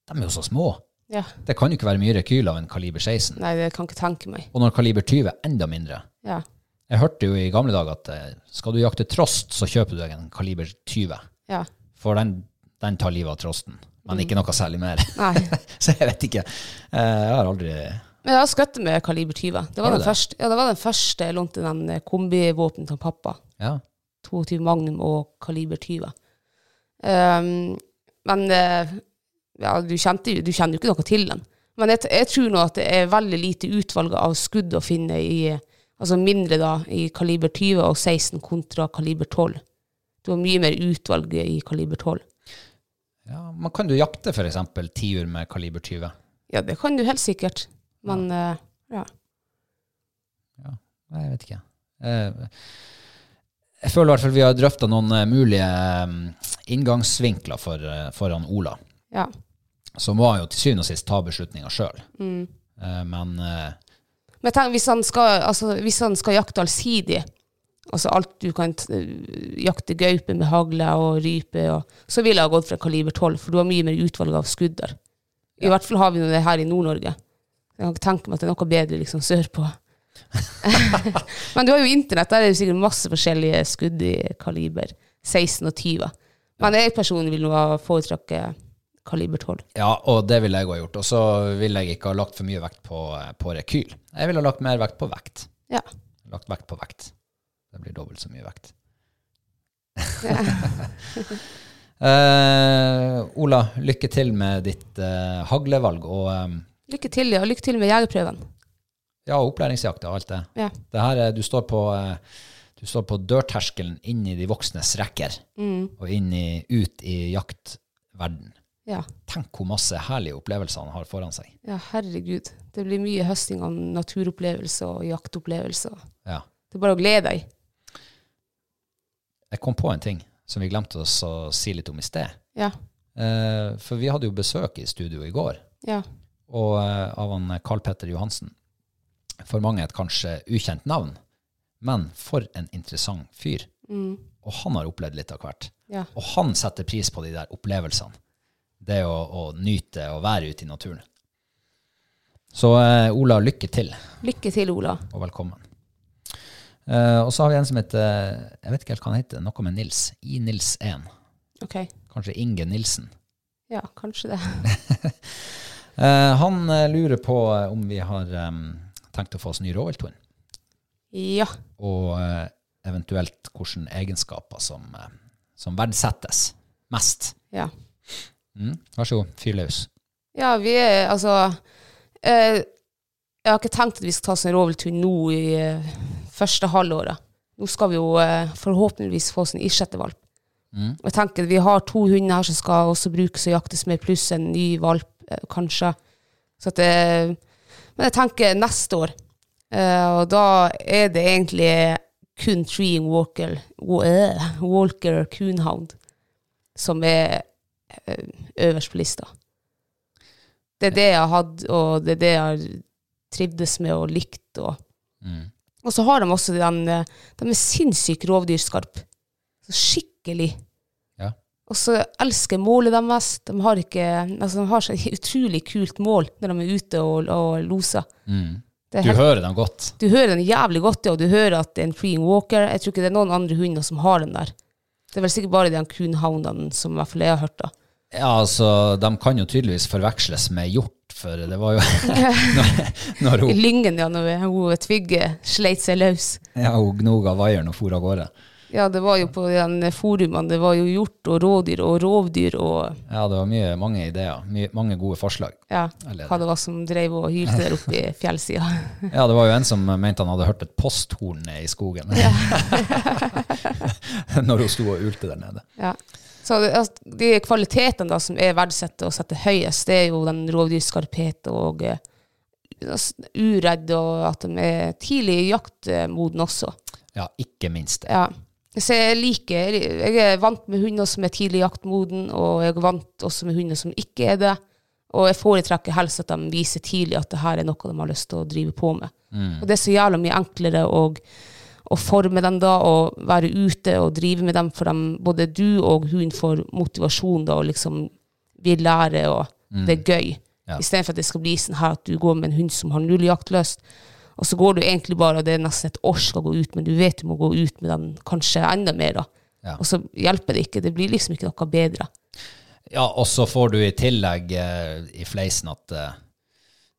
S2: De er jo så små.
S1: Ja.
S2: Det kan jo ikke være mye rekyl av en kaliber 16.
S1: Nei, det kan ikke tenke meg.
S2: Og når kaliber 20 er enda mindre.
S1: Ja.
S2: Jeg hørte jo i gamle dager at eh, skal du jakte trost, så kjøper du deg en kaliber 20.
S1: Ja.
S2: For den, den tar livet av trosten. Men ikke noe særlig mer. Så jeg vet ikke. Eh, Jeg har aldri
S1: Men jeg har skutt med kaliber 20. Det var, den
S2: det?
S1: første, ja, det var den første jeg lånte den eh, kombivåpenet til pappa.
S2: Ja.
S1: 22 Magnum og kaliber 20. Um, men eh, ja, du, kjente, du kjenner jo ikke noe til den. Men jeg, jeg tror nå at det er veldig lite utvalg av skudd å finne i Altså mindre da, i kaliber 20 og 16 kontra kaliber 12. Du har mye mer utvalg i kaliber 12.
S2: ja. Men kan du jakte f.eks. tiur med kaliber 20?
S1: Ja, det kan du helt sikkert. Men ja. ja.
S2: Nei, jeg vet ikke. Eh, Jeg føler i hvert fall vi har drøfta noen eh, mulige eh, inngangsvinkler for, eh, foran Ola.
S1: ja.
S2: Som var jo til syvende og sist ta beslutninga sjøl.
S1: Mm.
S2: Men eh,
S1: Men jeg tenker, hvis han skal, altså, hvis han skal jakte allsidig, altså alt du kan t- jakte gaupe med hagle og rype, og, så ville jeg ha gått fra kaliber 12, for du har mye mer utvalg av skudd der. I hvert fall har vi det her i Nord-Norge. Jeg kan ikke tenke meg at det er noe bedre liksom sørpå. Men du har jo internett, der er det sikkert masse forskjellige skudd i kaliber 16 og 20. Men jeg personlig vil nå ha foretrukket kaliber 12.
S2: Ja, og det ville jeg òg gjort. Og så ville jeg ikke ha lagt for mye vekt på, eh, på rekyl. Jeg ville ha lagt mer vekt på vekt.
S1: Ja.
S2: Lagt vekt på vekt. Det blir dobbelt så mye vekt. uh, Ola, lykke til med ditt uh, haglevalg og um,
S1: Lykke til, ja. Lykke til med jegerprøven.
S2: ja, opplæringsjakt og alt det.
S1: Ja.
S2: det her, er- du, står på, uh, du står på dørterskelen inn i de voksnes rekker, og inn i, ut i jaktverden.
S1: Ja.
S2: Tenk hvor masse herlige opplevelser han har foran seg.
S1: Ja, herregud. Det blir mye høsting av naturopplevelser og jaktopplevelser.
S2: Ja.
S1: Det er bare å glede deg.
S2: jeg kom på en ting som vi glemte oss å si litt om i sted.
S1: Ja.
S2: Eh, for vi hadde jo besøk i studio i går,
S1: Ja.
S2: og eh, av han Carl Petter Johansen. For mange et kanskje ukjent navn, men for en interessant fyr. Og han har opplevd litt av hvert.
S1: Ja.
S2: Og han setter pris på de der opplevelsene. Det å, å nyte å være ute i naturen. Så eh, Ola, lykke til,
S1: Lykke til, Ola.
S2: og velkommen. Eh, og så har vi en som heter Jeg vet ikke helt hva han heter. Noe med Nils. I Nils 1.
S1: Ok.
S2: Kanskje Inge Nilsen.
S1: Ja, kanskje det.
S2: Eh, han eh, lurer på eh, om vi har um, tenkt å få oss ny rovvilthund.
S1: Ja.
S2: Og eventuelt hvilke egenskaper som, som verdsettes mest.
S1: Ja.
S2: Mm. Vær så god, fyr løs.
S1: Ja, vi er altså eh, Jeg har ikke tenkt at vi skal ta oss en rovvilthund nå i eh, første halvåret. Nå skal vi jo eh, forhåpentligvis få oss en isjettevalp.
S2: Mm.
S1: Jeg tenker Vi har to hunder her som skal også brukes og jaktes med, pluss en ny valp, eh, kanskje. Så at det, men jeg tenker neste år. Eh, og da er det egentlig kun Treeing Walker, Wa- eh, Walker Coonhound som er eh, øverst på lista. Det er det jeg har hatt, og det er det jeg har trivdes med og likt. Og,
S2: Mm.
S1: og så har de også den eh, De er sinnssykt rovdyrskarp. Skikkelig.
S2: Ja.
S1: Og så elsker målet deres. De har, ikke, altså, de har så utrolig kult mål når de er ute og, og loser.
S2: Mm.
S1: Det
S2: Du
S1: helt,
S2: hører dem godt.
S1: du hører den jævlig godt, ja, og du hører at det er en freeing walker. Jeg tror ikke det er noen andre hunder som har den der. Det er vel sikkert bare de coonhoundene som i hvert fall jeg har hørt. da.
S2: Ja, altså, de kan jo tydeligvis forveksles med hjort, for det var jo når, når
S1: I lyngen, ja, når hun Tvigge sleit seg løs.
S2: ja, hun gnoga vaieren og for av gårde.
S1: Ja, det var jo på den forumene. Det var jo hjort og rådyr og rovdyr og
S2: Ja, det var mye, mange ideer. Mye, mange gode forslag.
S1: ja,
S2: Eller-
S1: hva det var som drev og hylte der oppe i fjellsida.
S2: Ja, det var jo en som mente han hadde hørt et posthorn i skogen. Når hun sto og ulte der nede.
S1: Ja. Så altså, de kvalitetene da som er verdsatt og setter høyest, det er jo den rovdyrskarphet og altså, uredd, og at de er tidlig jaktmoden også.
S2: Ja, ikke minst.
S1: Ja. Så jeg liker Jeg er vant med hunder som er tidlig jaktmoden, og jeg er vant også med hunder som ikke er det. Og jeg foretrekker helst at de viser tidlig at det her er noe de har lyst til å drive på med. Og det er så jævla mye enklere å, å forme dem da, og være ute og drive med dem, for dem, både du og hun får motivasjon da, og liksom vil lære, og det er gøy.
S2: Ja.
S1: Istedenfor at det skal bli sånn her at du går med en hund som har null jaktlyst, og så går du egentlig bare, og det er nesten et år skal gå ut, men du vet du må gå ut med den kanskje enda mer, da.
S2: Ja.
S1: Og så hjelper det ikke. Det blir liksom ikke noe bedre.
S2: Ja, og så får du i tillegg eh, i fleisen at eh,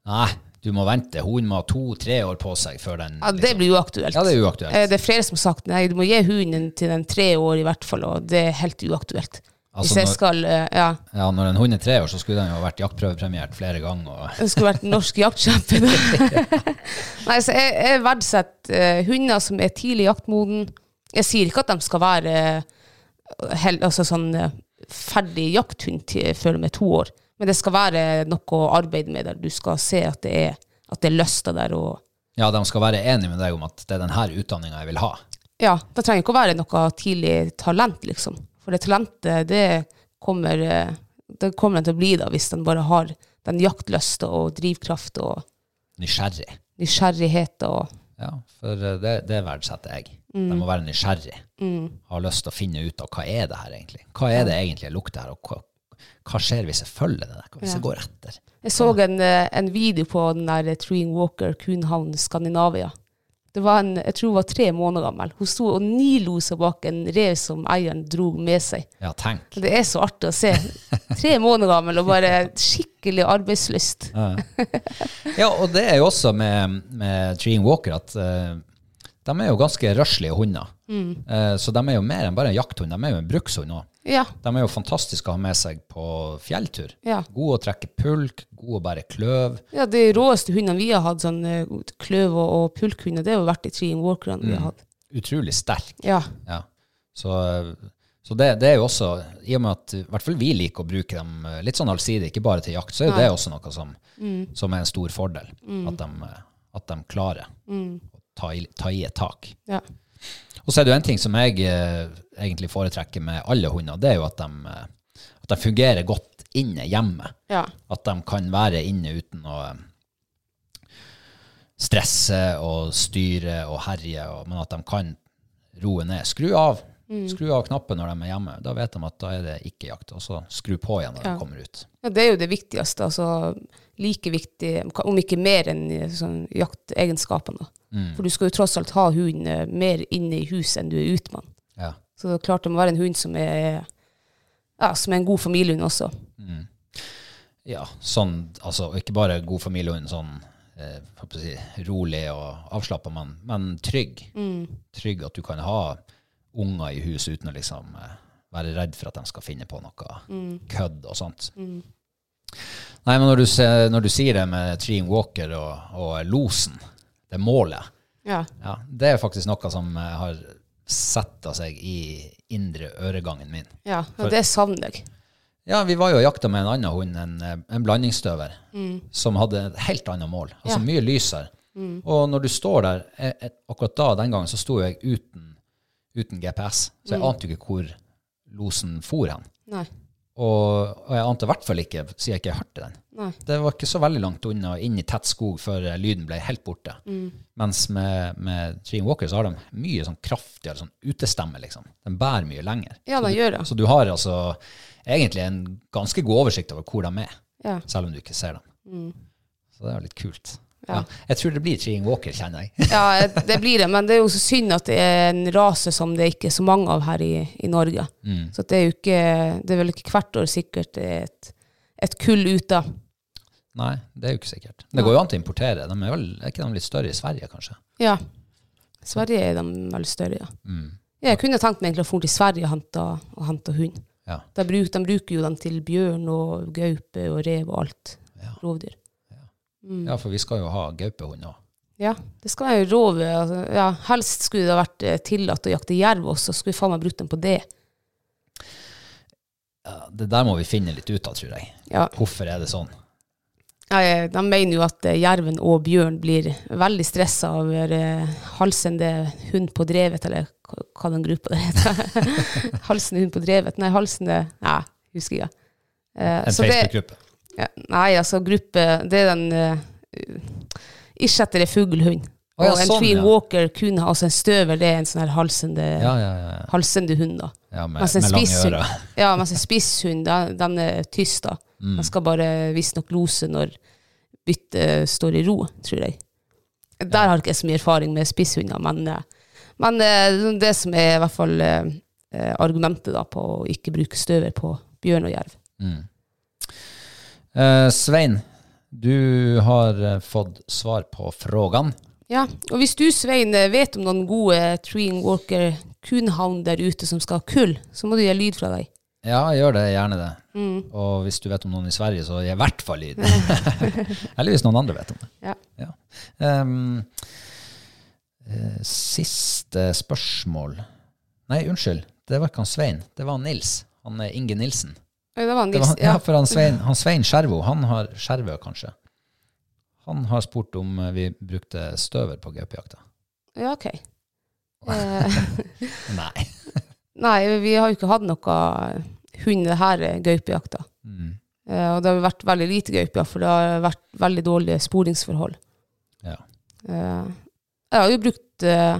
S2: Nei, du må vente. Hunden må ha to-tre år på seg før den
S1: Ja, Det blir uaktuelt.
S2: Ja, det er uaktuelt.
S1: Eh, Det er flere som har sagt nei, du må gi hunden til den tre år i hvert fall, og det er helt uaktuelt.
S2: Altså,
S1: Hvis jeg skal, eh, ja,
S2: Ja, når en hund er tre år, så skulle den jo ha vært jaktprøvepremiert flere ganger. Og,
S1: Den skulle vært norsk jaktkjempe. Nei, så jeg, jeg verdsetter eh, hunder som er tidlig jaktmoden. Jeg sier ikke at de skal være hel, altså sånn ferdig jakthund til, før de er to år, men det skal være noe å arbeide med der. Du skal se at det er, at det er lyster der. og
S2: ja, de skal være enige med deg om at det er denne utdanninga jeg vil ha.
S1: Ja, det trenger ikke å være noe tidlig talent, liksom. For det talentet, det kommer, det kommer den til å bli da, hvis den bare har den jaktlysta og drivkraft og
S2: Nysgjerrig.
S1: nysgjerrighet og
S2: Ja, for eh, det, det verdsetter jeg. De må være nysgjerrig. Ha lyst til å finne ut av hva er det her egentlig. Hva er det egentlig jeg lukter her, og hva, skjer hvis jeg følger det der? Hvis jeg går etter?
S1: Jeg så en, eh, en video på den der Treen Walker Kunhavn, Skandinavia. Det var en, jeg tror hun var tre måneder gammel. Hun sto og nilosa bak en rev som eieren dro med seg.
S2: Ja, tenk.
S1: Det er så artig å se. Tre måneder gammel og bare skikkelig arbeidslyst.
S2: Ja, og det er jo også med, med Treeing Walker at uh, de er jo ganske røslige hunder. Eh, så de er jo mer enn bare en jakthund, de er jo en brukshund òg.
S1: Ja,
S2: De er jo fantastiske å ha med seg på fjelltur.
S1: ja.
S2: Gode å trekke pulk, gode å bære kløv.
S1: Ja, de råeste hundene vi har hatt, sånn eh, kløv og, og pulkhunder, det har jo vært de Treeing Walkerne vi har hatt.
S2: Utrolig sterk.
S1: Ja.
S2: Ja. Så, så det, det er jo også, i og med at i hvert fall vi liker å bruke dem eh, litt sånn allsidig, ikke bare til jakt, så er jo det også noe som, som er en stor fordel. At, de, eh, at de klarer å ta i, ta i et tak.
S1: ja.
S2: Og så er det jo en ting som jeg eh, egentlig foretrekker med alle hunder, det er jo at de, eh, at de fungerer godt inne hjemme.
S1: Ja.
S2: At de kan være inne uten å eh, stresse og styre og herje, og, men at de kan roe ned. Skru av. Skru av knappen når de er hjemme. Da vet de at da er det ikke jakt. Og så skru på igjen når
S1: Ja.
S2: de kommer ut.
S1: Ja, det er jo det viktigste. Altså, like viktig, om ikke mer enn sånn, jaktegenskapene. Mm. For du skal jo tross alt ha hunden eh, mer inne i huset enn du er ute med den.
S2: Ja.
S1: Så det er klart det må være en hund som er, ja, som er en god familiehund også.
S2: ja, sånn, altså ikke bare god familiehund, sånn eh, si, rolig og avslappa, men, men trygg. Trygg at du kan ha unger i hus uten å liksom eh, være redd for at de skal finne på noe kødd og sånt. Nei, men når du, ser, når du sier det med Treen Walker og, og losen, det målet,
S1: Ja.
S2: ja, det er faktisk noe som eh, har setta seg i indre øregangen min.
S1: Ja, og det savner jeg.
S2: Ja, vi var jo og jakta med en annen hund, en, eh, en blandingsstøver, som hadde et helt annet mål. Altså
S1: Ja.
S2: mye lysere. Og når du står der eh, Akkurat da, den gangen, så sto jeg uten, uten GPS, så jeg ante jo ikke hvor losen for hen.
S1: Nei.
S2: Og, og jeg ante i hvert fall ikke, siden jeg ikke hørte den.
S1: Nei.
S2: Det var ikke så veldig langt unna, inn i tett skog, før lyden ble helt borte. Mens med, med Dream Walker så har de mye sånn kraftigere sånn utestemme, liksom. Den bærer mye lenger.
S1: Ja, det gjør det.
S2: Så du har altså egentlig en ganske god oversikt over hvor de er,
S1: Ja.
S2: selv om du ikke ser dem. Så det er litt kult. Ja.
S1: Ja.
S2: Jeg tror det blir Treeing Walker, kjenner jeg.
S1: Ja, det blir det, men det er jo så synd at det er en rase som det ikke er så mange av her i, i Norge. Så det er jo ikke, det er vel ikke hvert år sikkert det er et, et kull ute.
S2: Nei, det er jo ikke sikkert. Det går jo an til å importere. De er, vel, er ikke de litt større i Sverige, kanskje?
S1: Ja. I Sverige er de veldig større, ja. Ja, Jeg kunne tenkt meg egentlig å dra til Sverige og hente, og hente hund.
S2: Ja.
S1: De, bruk, de bruker jo dem til bjørn og gaupe og rev og alt. Rovdyr.
S2: Ja, for vi skal jo ha gaupehund òg.
S1: Ja, det skal være rov. Altså, ja, helst skulle det ha vært eh, tillatt å jakte jerv også, skulle vi faen meg brukt dem på det.
S2: Ja, det der må vi finne litt ut av, tror jeg.
S1: Ja.
S2: Hvorfor er det sånn?
S1: Ja, de mener jo at eh, jerven og bjørn blir veldig stressa over eh, halsende hund på drevet, eller hva- den gruppa heter. halsende hund på drevet. Nei, halsende Nei, husker jeg. Eh,
S2: En Facebook-gruppe.
S1: Ja, nei, altså gruppe Det er den uh, Ikke etter en fuglehund.
S2: Å, ja,
S1: og en
S2: sånn, ja.
S1: Walker kun har altså en støver, det er en sånn her halsende,
S2: Ja, ja, ja. ja.
S1: halsende hund, da.
S2: ja med,
S1: Mens en
S2: med
S1: spisshund, ja, mens en spisshund, den, den er tyst, da.
S2: Mm.
S1: Den skal bare visstnok lose når byttet står i ro, tror jeg. Der har ikke jeg så mye erfaring med spisshunder, men, eh, men eh, det som er i hvert fall eh, eh, argumentet da på å ikke bruke støver på bjørn og jerv.
S2: Eh, Svein, du har eh, fått svar på frågan.
S1: Ja, og hvis du, Svein, eh, vet om noen gode Treen Walker Coonhound der ute som skal ha kull, så må du gi lyd fra deg.
S2: Ja, gjør det gjerne det.
S1: Mm.
S2: Og hvis du vet om noen i Sverige, så gi i hvert fall lyd. Eller hvis noen andre vet om det.
S1: Ja.
S2: ja. Um, siste spørsmål Nei, unnskyld. Det var ikke han Svein. Det var Nils. Han Inge Nilsen.
S1: Det var Nils.
S2: var, ja, for han Svein, han Svein Skjervo, han har Skjervø kanskje. Han har spurt om eh, vi brukte støver på gaupejakta.
S1: Ja, ok. Eh,
S2: Nei.
S1: nei, vi har jo ikke hatt noe hund i denne gaupejakta.
S2: Mm.
S1: Eh, og det har vært veldig lite gaupe, for det har vært veldig dårlige sporingsforhold.
S2: Ja.
S1: Eh, jeg har jo brukt eh,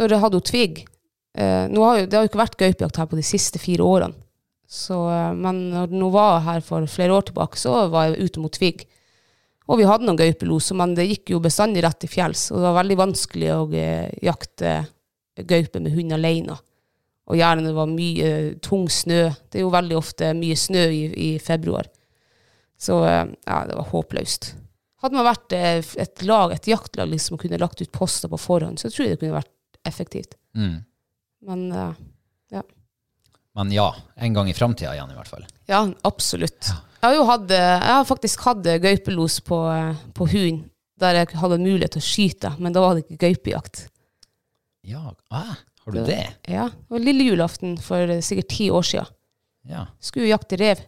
S1: Når jeg hadde Tvig eh, nå har jo, Det har jo ikke vært gaupejakt her på de siste fire årene. Så, eh, men når den var her for flere år tilbake, så var jeg ute mot Tvig. Og vi hadde noen gaupelos, men det gikk jo bestandig rett til fjells. Og det var veldig vanskelig å eh, jakte gaupe med hund alene. Og gjerne det var mye eh, tung snø. Det er jo veldig ofte mye snø i, i februar. Så ja, det var håpløst. Hadde man vært et lag, et jaktlag liksom, og kunne lagt ut poster på forhånd, så tror jeg det kunne vært effektivt.
S2: Mm.
S1: Men eh,
S2: Men ja, en gang i framtida igjen, i hvert fall.
S1: ja, absolutt. Jeg har hatt, jeg har faktisk hatt gaupelos på, på hund, der jeg hadde mulighet til å skyte, men da var det ikke gaupejakt.
S2: Ja, ah, har du det?
S1: Ja, det var lille julaften for sikkert ti år siden.
S2: Ja.
S1: Skulle jakte rev.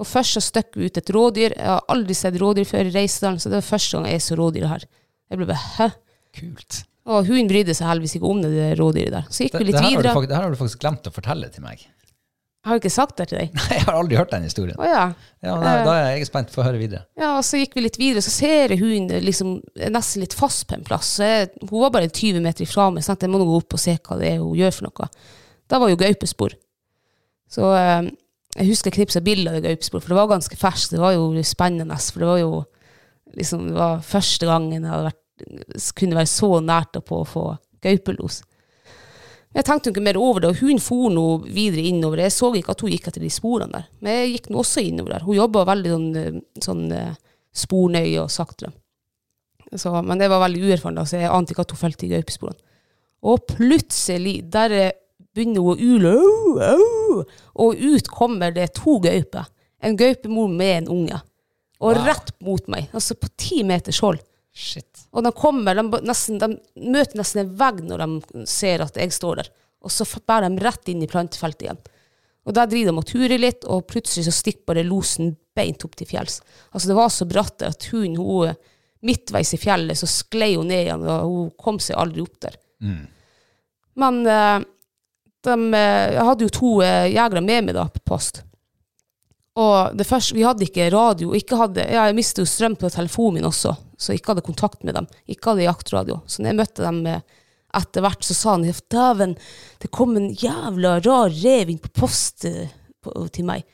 S1: Og først så støkk ut et rådyr. Jeg har aldri sett rådyr før i Reisedalen, så det var første gang jeg så rådyr her. Jeg ble bare, hæ?
S2: Kult.
S1: Og hun brydde seg heldigvis ikke om det, det rådyret der. Så gikk
S2: Det,
S1: vi litt
S2: det,
S1: videre.
S2: faktisk, det her har du faktisk glemt å fortelle til meg.
S1: Har du ikke sagt det til deg?
S2: Nei, jeg har aldri hørt den historien.
S1: Å ja.
S2: Ja, da, da er jeg spent. Få høre videre.
S1: Ja, og så gikk vi litt videre, så ser jeg hun liksom er nesten litt fast på en plass. Jeg, hun var bare 20 meter ifra meg, så jeg må nå gå opp og se hva det er hun gjør for noe. Da var jo gaupespor. Så eh, jeg husker jeg knipsa bilde av det gaupespor, for det var ganske ferskt. Det var jo spennende, for det var jo liksom, det var første gangen jeg hadde vært, kunne være så nært på å få gaupelos. Jeg tenkte ikke mer over det, og hun for nå videre innover. Jeg så ikke at hun gikk etter de sporene der, men jeg gikk nå også innover der. Hun jobba veldig sånn, eh, sånn eh, spornøye og saktere. Så, men det var veldig uerfaren, da, så jeg ante ikke at hun fulgte i gaupesporene. Og plutselig, der eh, begynner hun å ule, au, au, og ut kommer det to gauper. En gaupemor med en unge. Og rett mot meg, altså på ti meters hold.
S2: Shit.
S1: Og de kommer, de, nesten, de møter nesten en vegg når de ser at jeg står der. Og så bærer de rett inn i plantefeltet igjen. Og der driver de og turer litt, og plutselig så stikker bare losen beint opp til fjells. Altså det var så bratt der at hun, hun midtveis i fjellet, så sklei hun ned igjen, og hun kom seg aldri opp der. Men eh, de, eh, jeg hadde jo to eh, jegere med meg da på post. Og det første, vi hadde ikke radio, ikke hadde, jeg mistet jo strøm på telefonen min også, så jeg ikke hadde kontakt med dem. Ikke hadde jaktradio. Så når jeg møtte dem eh, etter hvert, så sa han, dæven, det kom en jævla rar rev inn på post eh, på, til meg.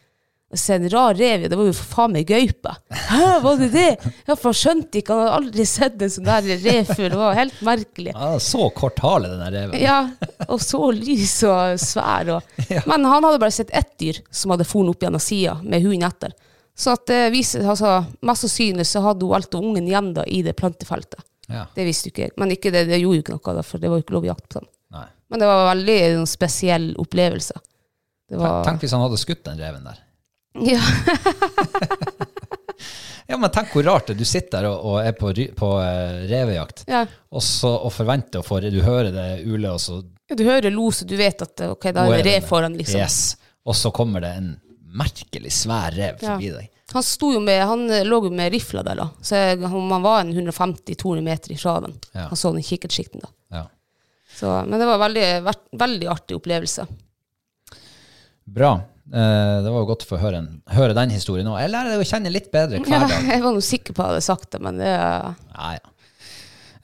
S1: Og så en rar rev, ja, det var jo for faen meg gaupe. Hæ, var det det? Ja, for han skjønte ikke, han hadde aldri sett en sånn der rev før, det var helt merkelig.
S2: Ja, så kort hale, den der reven.
S1: Ja, og så lys og svær. Og. Men han hadde bare sett ett dyr som hadde funnet opp gjennom sida med hunden etter. Så at det viser, altså, mest sannsynlig så hadde hun alt av ungen igjen da i det plantefeltet.
S2: Ja.
S1: Det visste jo ikke jeg. Men ikke det, det gjorde jo ikke noe, da, for det var jo ikke lov å jakte på dem.
S2: Nei.
S1: Men det var veldig en spesiell opplevelse. Det var,
S2: Tenk hvis han hadde skutt den reven der.
S1: ja,
S2: Ja, men tenk hvor rart det. Du sitter der og, og er på, på uh, revejakt,
S1: ja.
S2: og, så, og forventer å få Du hører det ule, og så ja,
S1: Du hører los, og du vet at ok, da er det rev foran, liksom.
S2: Yes. Og så kommer det en merkelig svær rev
S1: Ja.
S2: forbi deg.
S1: Han, med, han eh, lå jo med rifla der, da. Så jeg, han, man var en 150-200 meter ifra den.
S2: Ja.
S1: Han så den i kikkertsikten, da.
S2: Ja.
S1: Så, men det var veldig, veldig artig opplevelse.
S2: Bra. Eh, det var jo godt å få høre, høre den historien òg. Jeg lærer deg å kjenne litt bedre hver
S1: Ja,
S2: dag.
S1: jeg var nå sikker på at jeg hadde sagt det, men det
S2: Ja, ja.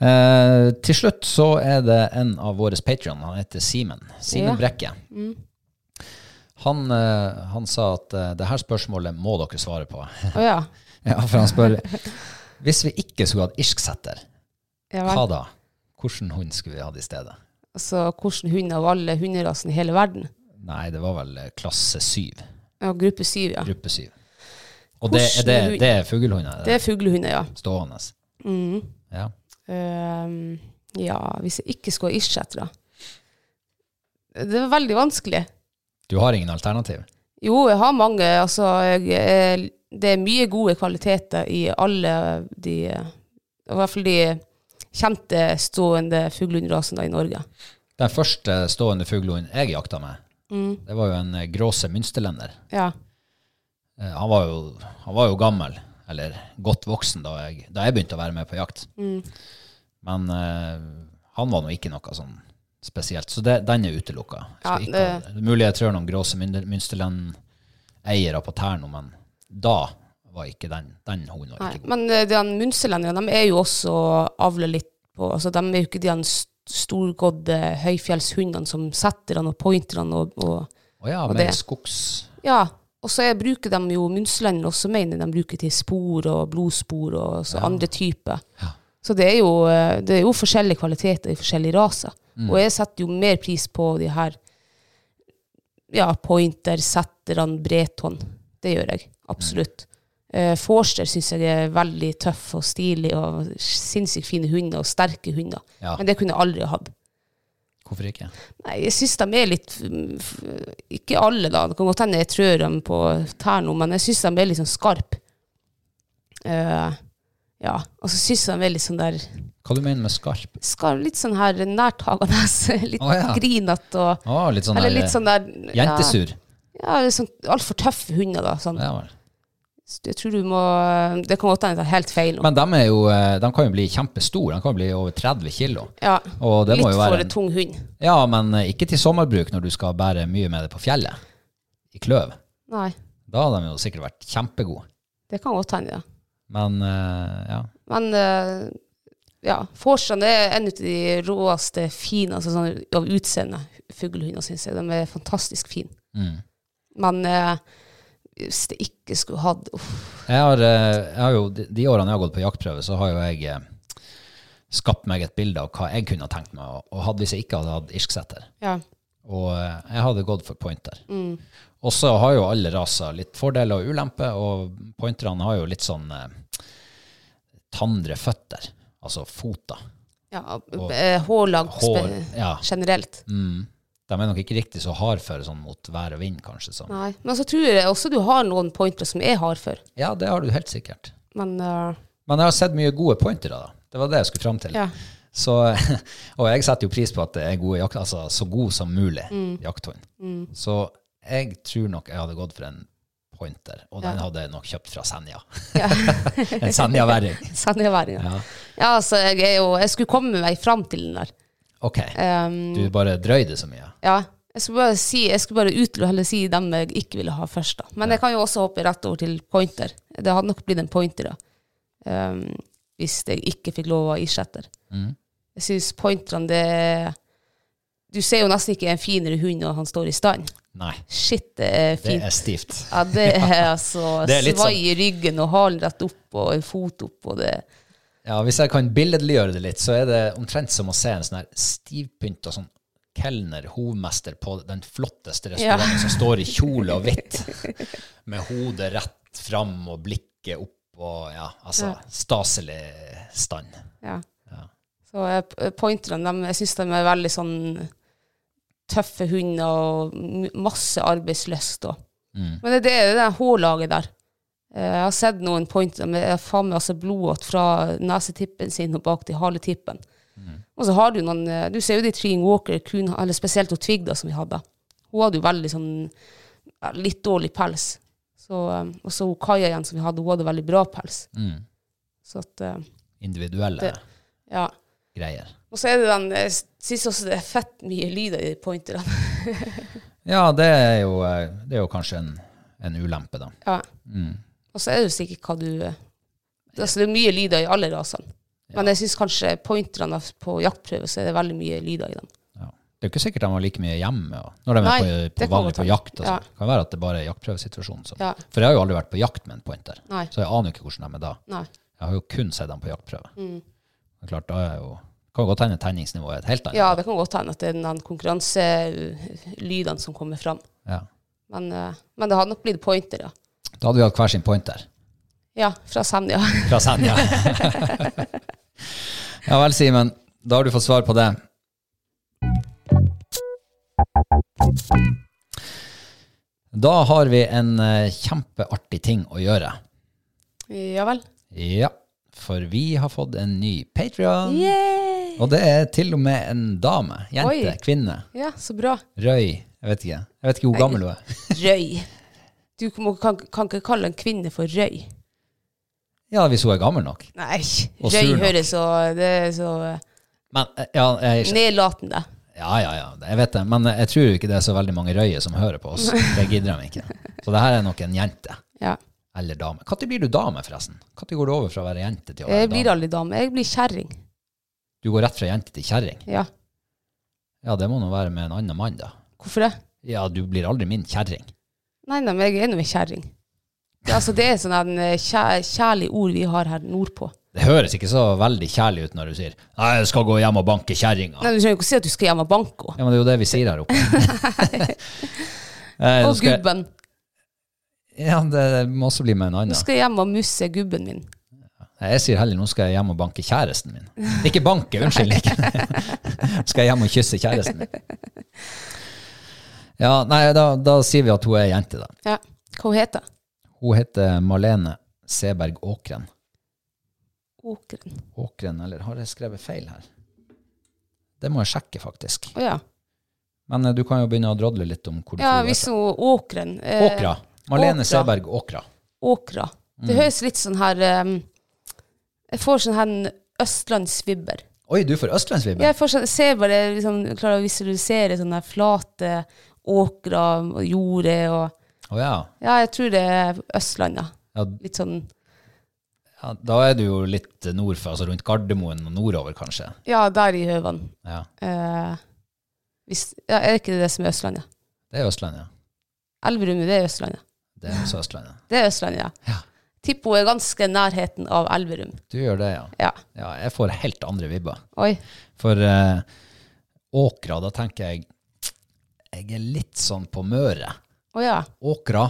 S2: Eh, til slutt så er det en av våre Patreon, han heter Simen. Simen
S1: Ja.
S2: Brekke. Han, eh, han sa at uh, det her spørsmålet må dere svare på.
S1: Å ja.
S2: ja, for han spør Hvis vi ikke skulle hatt irsksetter,
S1: ja
S2: hva da? Hvilken hund skulle vi hatt i stedet?
S1: Altså, hvilken hund av alle hunderasene i hele verden?
S2: Nei, det var vel eh, klasse syv.
S1: Ja, gruppe syv, ja.
S2: Gruppe syv. Og det, er det, det er fuglehunder?
S1: Det er fuglehunder, ja.
S2: Stående?
S1: Mm.
S2: Ja.
S1: Um, ja, hvis jeg ikke skulle ha irskjettere Det er veldig vanskelig.
S2: Du har ingen alternativ?
S1: Jo, jeg har mange. Altså, jeg, det er mye gode kvaliteter i alle de I hvert fall de kjente stående fuglehundrasene i Norge.
S2: Den første stående fuglehunden jeg jakta med,
S1: Mm.
S2: det var jo en eh, gråse mynsterlender.
S1: Ja.
S2: Eh, Han var, jo, han var jo gammel, eller godt voksen, da jeg, da jeg begynte å være med på jakt.
S1: Mm.
S2: Men uh, han var nå ikke noe sånn spesielt. Så det, den er utelukka.
S1: Ja,
S2: det. Det er mulig jeg trør noen gråse Münster- münsterland-eiere på Terno, men da var ikke den, den hunden var
S1: Nei,
S2: ikke god.
S1: men de de er jo også avle litt på altså, De er jo ikke de han storgådde høyfjellshundene som setterne og pointerne og, og
S2: Å ja,
S1: og det-
S2: skogs...
S1: Ja. Og så er- bruker de jo munselender også, mener de bruker til spor og blodspor og så andre typer.
S2: Ja.
S1: Så det er, jo, eh, det er jo forskjellige kvaliteter i forskjellige raser.
S2: Mm.
S1: Og jeg setter jo mer pris på de her ja, pointer, setterne, breton. Det gjør jeg. Absolutt. Uh, Forster syns jeg er veldig tøff og stilig og sinnssykt fine hunder og sterke hunder.
S2: Ja.
S1: Men det kunne jeg aldri hatt.
S2: Hvorfor ikke?
S1: Nei, jeg syns de er litt Ikke alle, da. Det kan godt hende jeg trør dem på tærne, men jeg syns de er litt sånn skarp. Eh, ja. Og så syns jeg de er litt sånn der
S2: Hva du mener med skarp?
S1: skarp, Litt sånn her nærtagende. Litt
S2: Å, ja.
S1: grinete og
S2: Å, litt sånn
S1: Eller
S2: der,
S1: litt sånn der
S2: Jentesur.
S1: Ja, litt sånn altfor tøffe hunder, da. Sånn.
S2: Ja vel.
S1: Så jeg tror du må Det kan godt hende jeg tar helt feil nå.
S2: Men de, er jo, eh, de kan jo bli kjempestore. De kan jo bli over 30 kilo.
S1: ja.
S2: Og det
S1: Litt
S2: må jo
S1: for
S2: være
S1: en tung hund.
S2: Ja, men eh, ikke til sommerbruk når du skal bære mye med det på fjellet. I kløv.
S1: Nei,
S2: Da hadde de jo sikkert vært kjempegode.
S1: det kan godt hende, ja.
S2: Men eh, ja.
S1: Men eh, ja, Forstrand er en av de råeste, fine altså sånn, av utseende fuglehunder, syns jeg. De er fantastisk fine.
S2: Mm.
S1: Men eh, hvis det ikke skulle hatt
S2: Jeg har, jeg har jo, de, årene jeg har gått på jaktprøve, så har jo jeg skapt meg et bilde av hva jeg kunne tenkt meg, og, hadde hvis jeg ikke hadde hatt irsksetter.
S1: ja.
S2: Og jeg hadde gått for pointer. Og så har jo alle raser litt fordeler og ulemper, og pointerne har jo litt sånn eh, tandre føtter, altså foter.
S1: ja eh, Hårlag
S2: Hår, ja.
S1: generelt.
S2: Mm. De er nok ikke riktig så hardføre sånn mot vær og vind, kanskje. Sånn.
S1: Nei. Men så tror jeg også du har noen pointere som er hardføre.
S2: Ja, det har du helt sikkert.
S1: Men uh...
S2: Men jeg har sett mye gode pointere, da. Det var det jeg skulle fram til.
S1: ja.
S2: Så, og jeg setter jo pris på at det er gode jakt, altså så god som mulig jakthund. Så jeg tror nok jeg hadde gått for en pointer, og den hadde jeg nok kjøpt fra Senja.
S1: ja.
S2: en Senja-væring.
S1: Senjaværing. Ja.
S2: Ja.
S1: ja, altså, jeg jo Jeg skulle komme meg fram til den der.
S2: Ok,
S1: Um,
S2: du bare drøyde så mye.
S1: Ja. Jeg skulle bare si Jeg skulle bare utelukke heller si dem jeg ikke ville ha først. da. Men jeg kan jo også hoppe rett over til pointer. Det hadde nok blitt en pointer, da. Um, hvis jeg ikke fikk lov av irsetter.
S2: Mm.
S1: Jeg syns pointerne, det Du ser jo nesten ikke en finere hund når han står i stand.
S2: Nei,
S1: Shit, det er
S2: det er stivt.
S1: Ja, det er altså
S2: Det er sånn-
S1: svai i ryggen og halen rett opp og en fot opp og det
S2: Ja, Hvis jeg kan billedliggjøre det litt, så er det omtrent som å se en sånn her stivpynta sånn kelner, hovmester på den flotteste restauranten som står i kjole og hvitt, med hodet rett fram og blikket opp og ja, altså
S1: Ja.
S2: staselig stand.
S1: Ja. Så eh, pointerne, jeg syns de er veldig sånn tøffe hunder og masse arbeidslyst.
S2: Mm.
S1: Men det, er det hårlaget der. Eh, Jeg har sett noen pointer med faen meg altså blodåt fra nesetippen sin og bak til haletippen.
S2: Mm.
S1: Og så har du noen eh, Du ser jo de Treen Walker, kun, eller spesielt hun Tvigda som vi hadde. Hun hadde jo veldig sånn litt dårlig pels. Så, eh, og så Kaja igjen som vi hadde, hun hadde veldig bra pels.
S2: Mm.
S1: Så at
S2: Individuelle
S1: Det- ja.
S2: greier.
S1: Og så er det den Jeg syns også det er fett mye lyder i de pointerne.
S2: Ja, det er jo, eh, det er jo kanskje en, en ulempe, da.
S1: Ja.
S2: Mm.
S1: Og så er det jo sikkert hva du Altså det er mye lyder i alle rasene. Men jeg syns kanskje pointerne på jaktprøve, så er det veldig mye lyder i dem.
S2: Ja. Det er jo ikke sikkert de har like mye hjemme når de er
S1: Nei,
S2: på,
S1: det
S2: på vanlig på jakt. Altså.
S1: Ja.
S2: Det kan være at det bare er jaktprøvesituasjonen.
S1: Ja.
S2: For jeg har jo aldri vært på jakt med en pointer,
S1: Nei.
S2: så jeg aner jo ikke hvordan de er da.
S1: Nei.
S2: Jeg har jo kun sett dem på jaktprøve.
S1: Mm.
S2: er klart, da er jeg jo, kan godt hende tenningsnivået er et helt annet.
S1: Ja, det kan godt hende at det er den konkurranselydene som kommer fram.
S2: Ja.
S1: Men, eh, men det hadde nok blitt pointer, ja.
S2: Da hadde vi hatt hver sin pointer
S1: Ja, fra Senja.
S2: fra Senja. ja vel, Simen. Da har du fått svar på det. Da har vi en eh, kjempeartig ting å gjøre.
S1: Ja vel.
S2: Ja, for vi har fått en ny Patreon.
S1: Yay!
S2: Og det er til og med en dame. Jente.
S1: Oi.
S2: Kvinne.
S1: Ja, så bra.
S2: Røy. Jeg vet ikke. Jeg vet ikke hvor gammel hun er.
S1: Røy. Du må, kan, kan ikke kalle en kvinne for røy.
S2: Ja, hvis hun er gammel nok.
S1: Nei,
S2: Og
S1: røy høres så Det er så eh,
S2: Men, eh, ja, jeg,
S1: nedlatende.
S2: ja, ja, ja, jeg vet det. Men jeg tror ikke det er så veldig mange røye som hører på oss. Det gidder de ikke. Så det her er nok en jente.
S1: Ja.
S2: Eller dame. Når blir du dame, forresten? Når går du over fra å være jente til å være
S1: Jeg blir aldri dame. Jeg blir kjerring.
S2: Du går rett fra jente til kjerring?
S1: Ja.
S2: Ja, det må nå være med en annen mann, da.
S1: Hvorfor det?
S2: Ja, du blir aldri min kjerring.
S1: Nei, nei, men jeg er nå en kjerring. Det, altså, det er sånn eh, kjærlig ord vi har her nordpå.
S2: Det høres ikke så veldig kjærlig ut når du sier 'Nei, jeg skal gå hjem og banke kjerringa'.
S1: Nei, Du trenger ikke å si at du skal hjem og banke henne.
S2: Ja, men det er jo det vi sier her oppe. Eh,
S1: Og
S2: skal
S1: gubben.
S2: Ja, det må også bli med en
S1: Nå
S2: annen.
S1: skal jeg hjem og musse gubben min.
S2: Jeg sier heller 'nå skal jeg hjem og banke kjæresten min'. Ikke banke, unnskyld. ikke. skal jeg hjem og kysse kjæresten min. Ja, nei, da, da sier vi at hun er jente, da.
S1: Ja. Hva hun heter
S2: Hun heter Malene Seberg Åkren.
S1: Åkren.
S2: Åkren, eller har jeg skrevet feil her? Det må jeg sjekke, faktisk.
S1: Ja.
S2: Men eh, du kan jo begynne å drodle litt om hvor du
S1: Ja,
S2: tror
S1: hvis hun
S2: Åkren.
S1: eh,
S2: Åkra. Malene
S1: Åkra.
S2: Seberg Åkra.
S1: åkra. Det høres litt sånn her um, Jeg får sånn her østlandsvibber.
S2: Oi, du får østlandsvibber?
S1: Jeg, får sånn, ser bare liksom, klarer å visualisere sånne flate åkre og jordet. og
S2: Å ja.
S1: Ja, jeg tror det er Østlandet.
S2: Ja,
S1: Litt sånn
S2: ja. Da er du jo litt nord for, altså rundt Gardermoen og nordover, kanskje.
S1: Ja, der i Høvann.
S2: Ja.
S1: Eh, hvis, ja, er ikke det det som er Østlandet?
S2: Det er Østlandet.
S1: Elverum, det er Østlandet.
S2: Det er også Østlandet.
S1: Det er Østlandet, ja.
S2: Ja.
S1: Tippo er ganske nærheten av Elverum.
S2: Du gjør det, ja.
S1: Ja.
S2: Ja, jeg får helt andre vibber.
S1: Oi.
S2: For uh, Åkra, da tenker jeg Jeg er litt sånn på Møre.
S1: Oh, ja.
S2: Åkra.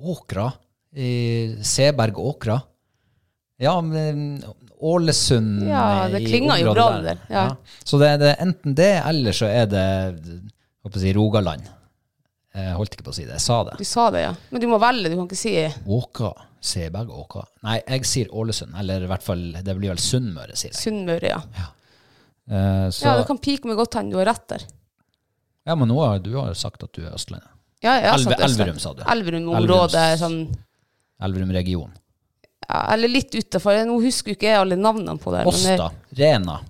S2: Åkra. I Seberg Åkra. Ja, men Ålesund
S1: Ja, det klinger jo bra der, ja.
S2: Så det er det, enten det, eller så er det håper jeg, Rogaland. Jeg holdt ikke på å si det, jeg sa det.
S1: Du sa det, ja. Men du må velge, du kan ikke si
S2: Åkra. Seberg Åkra. Nei, jeg sier Ålesund. Eller i hvert fall, det blir vel Sunnmøre, sier jeg.
S1: Sunnmøre, ja.
S2: Eh, så,
S1: Ja, det kan pike meg godt hende du har rett der.
S2: ja, men nå har du har sagt at du er Østlandet.
S1: Ja, jeg har
S2: Elve-
S1: sagt.
S2: Elverum, sa du.
S1: Elverum-området, sånn
S2: Elverum-region.
S1: ja, Eller litt utafor. Nå husker jo ikke jeg alle navnene på det.
S2: Åsta. Rena.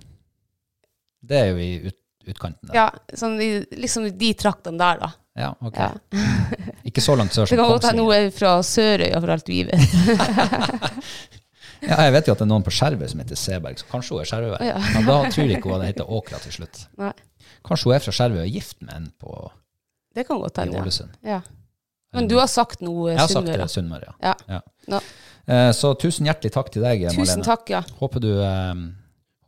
S2: Det er jo i ut, utkanten der.
S1: Ja, sånn i, liksom i de traktene der, da.
S2: Ja, ok.
S1: Ja.
S2: Ikke så langt sør
S1: Det
S2: som
S1: kan godt hende hun er fra Sørøya, for alt vi vet.
S2: Ja, jeg vet jo at det er noen på Skjervøy som heter Seberg, så kanskje hun er Skjervøy.
S1: Ja.
S2: Men da tror jeg ikke hun hadde hett Åkra til slutt.
S1: Nei,
S2: Kanskje hun er fra Skjervøy og er gift med en på,
S1: det kan godt hende, ja. Ja. Men du har sagt noe
S2: Jeg har sagt det, Sunnmøre, ja.
S1: Ja.
S2: ja. Eh, Så tusen hjertelig takk til deg,
S1: tusen takk, ja.
S2: Håper du, um,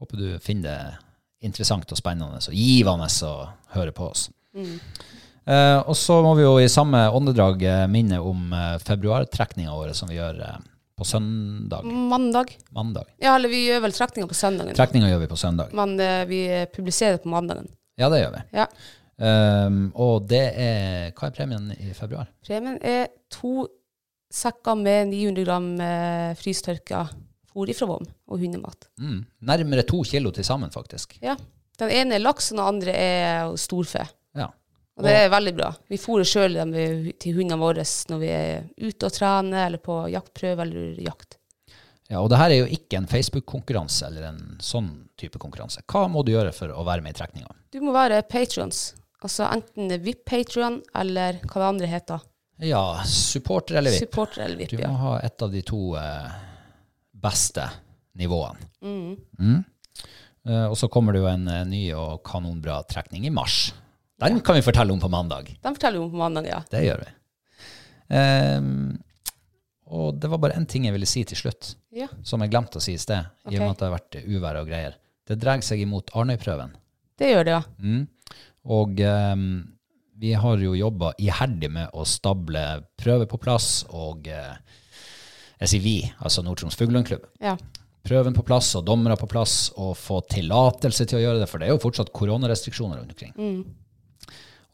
S2: håper du finner det interessant og spennende og givende å høre på oss.
S1: Mm.
S2: Eh, og så må vi jo i samme åndedrag eh, minne om eh, februartrekninga vår som vi gjør eh, på søndag.
S1: Mandag.
S2: Mandag.
S1: Ja, eller vi gjør vel trekninga på søndagen.
S2: Trekninga gjør vi på søndag.
S1: Men eh, vi publiserer på mandagen.
S2: Ja, det gjør vi.
S1: Ja.
S2: Um, og det er Hva er premien i februar?
S1: Premien er to sekker med 900 gram eh, frystørka fôr ifra Vom og hundemat.
S2: Mm. Nærmere to kilo til sammen, faktisk.
S1: Ja. Den ene er laks, og den andre er storfe. Og det er veldig bra. Vi fôrer sjøl til hundene våre når vi er ute og trener, eller på jaktprøve eller jakt.
S2: ja, og det her er jo ikke en Facebook-konkurranse eller en sånn type konkurranse. Hva må du gjøre for å være med i trekninga?
S1: Du må være patrons. Altså enten VIP-patrion eller hva det andre heter.
S2: Ja, supporter eller VIP.
S1: Supporter eller VIP, ja.
S2: Du må ha et av de to eh, beste nivåene.
S1: Mm.
S2: Mm. Eh, og så kommer det jo en eh, ny og kanonbra trekning i mars. Den kan vi fortelle om på mandag.
S1: Den forteller vi om på mandag, ja.
S2: Det gjør vi. Ehm, og det var bare én ting jeg ville si til slutt,
S1: Ja.
S2: som jeg glemte å si i sted, i og med
S1: Ok.
S2: at det har vært uvær og greier. Det dreier seg imot Arnøyprøven.
S1: Det gjør det, ja.
S2: Mm. Og ehm, vi har jo jobba iherdig med å stable prøver på plass, og eh, jeg sier vi, altså Nord-Troms Fuglehundklubb.
S1: ja.
S2: Prøven på plass og dommere på plass, og få tillatelse til å gjøre det, for det er jo fortsatt koronarestriksjoner rundt omkring.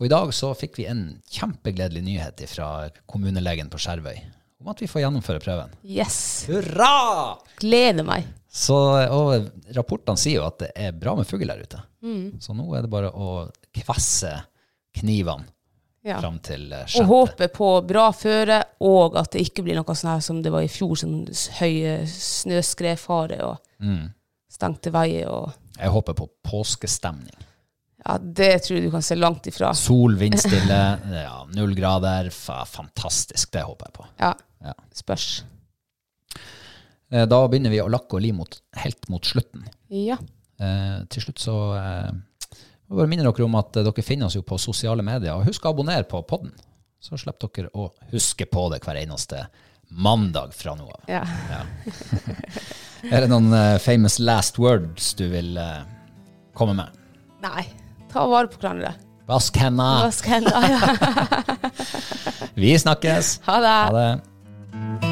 S2: Og i dag så fikk vi en kjempegledelig nyhet fra kommunelegen på Skjervøy om at vi får gjennomføre prøven.
S1: Yes.
S2: Hurra!
S1: Gleder meg.
S2: Så, og rapportene sier jo at det er bra med fugl der ute. Så nå er det bare å kvesse knivene
S1: Ja.
S2: fram til sjette.
S1: Og håpe på bra føre, og at det ikke blir noe sånn her som det var i fjor, sånn høy snøskredfare og
S2: Mm.
S1: stengte veier og
S2: Jeg håper på påskestemning.
S1: Ja, det tror jeg du kan se langt ifra.
S2: Sol, vindstille, ja, null grader. Fantastisk. Det håper jeg på.
S1: Ja,
S2: Ja.
S1: spørs.
S2: Eh, Da begynner vi å lakke og li mot, helt mot slutten.
S1: Ja.
S2: Eh, til slutt så eh, jeg bare minner dere om at eh, dere finner oss jo på sosiale medier. Og husk å abonnere på podden, så slipper dere å huske på det hver eneste mandag fra nå av.
S1: ja.
S2: Er det noen eh, famous last words du vil komme med?
S1: Nei, ta vare på hverandre.
S2: Vask hendene.
S1: Vask henda? Ja.
S2: Vi snakkes.
S1: Ha det.
S2: Ha det.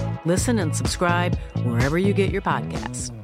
S3: Listen and subscribe wherever you get your podcasts.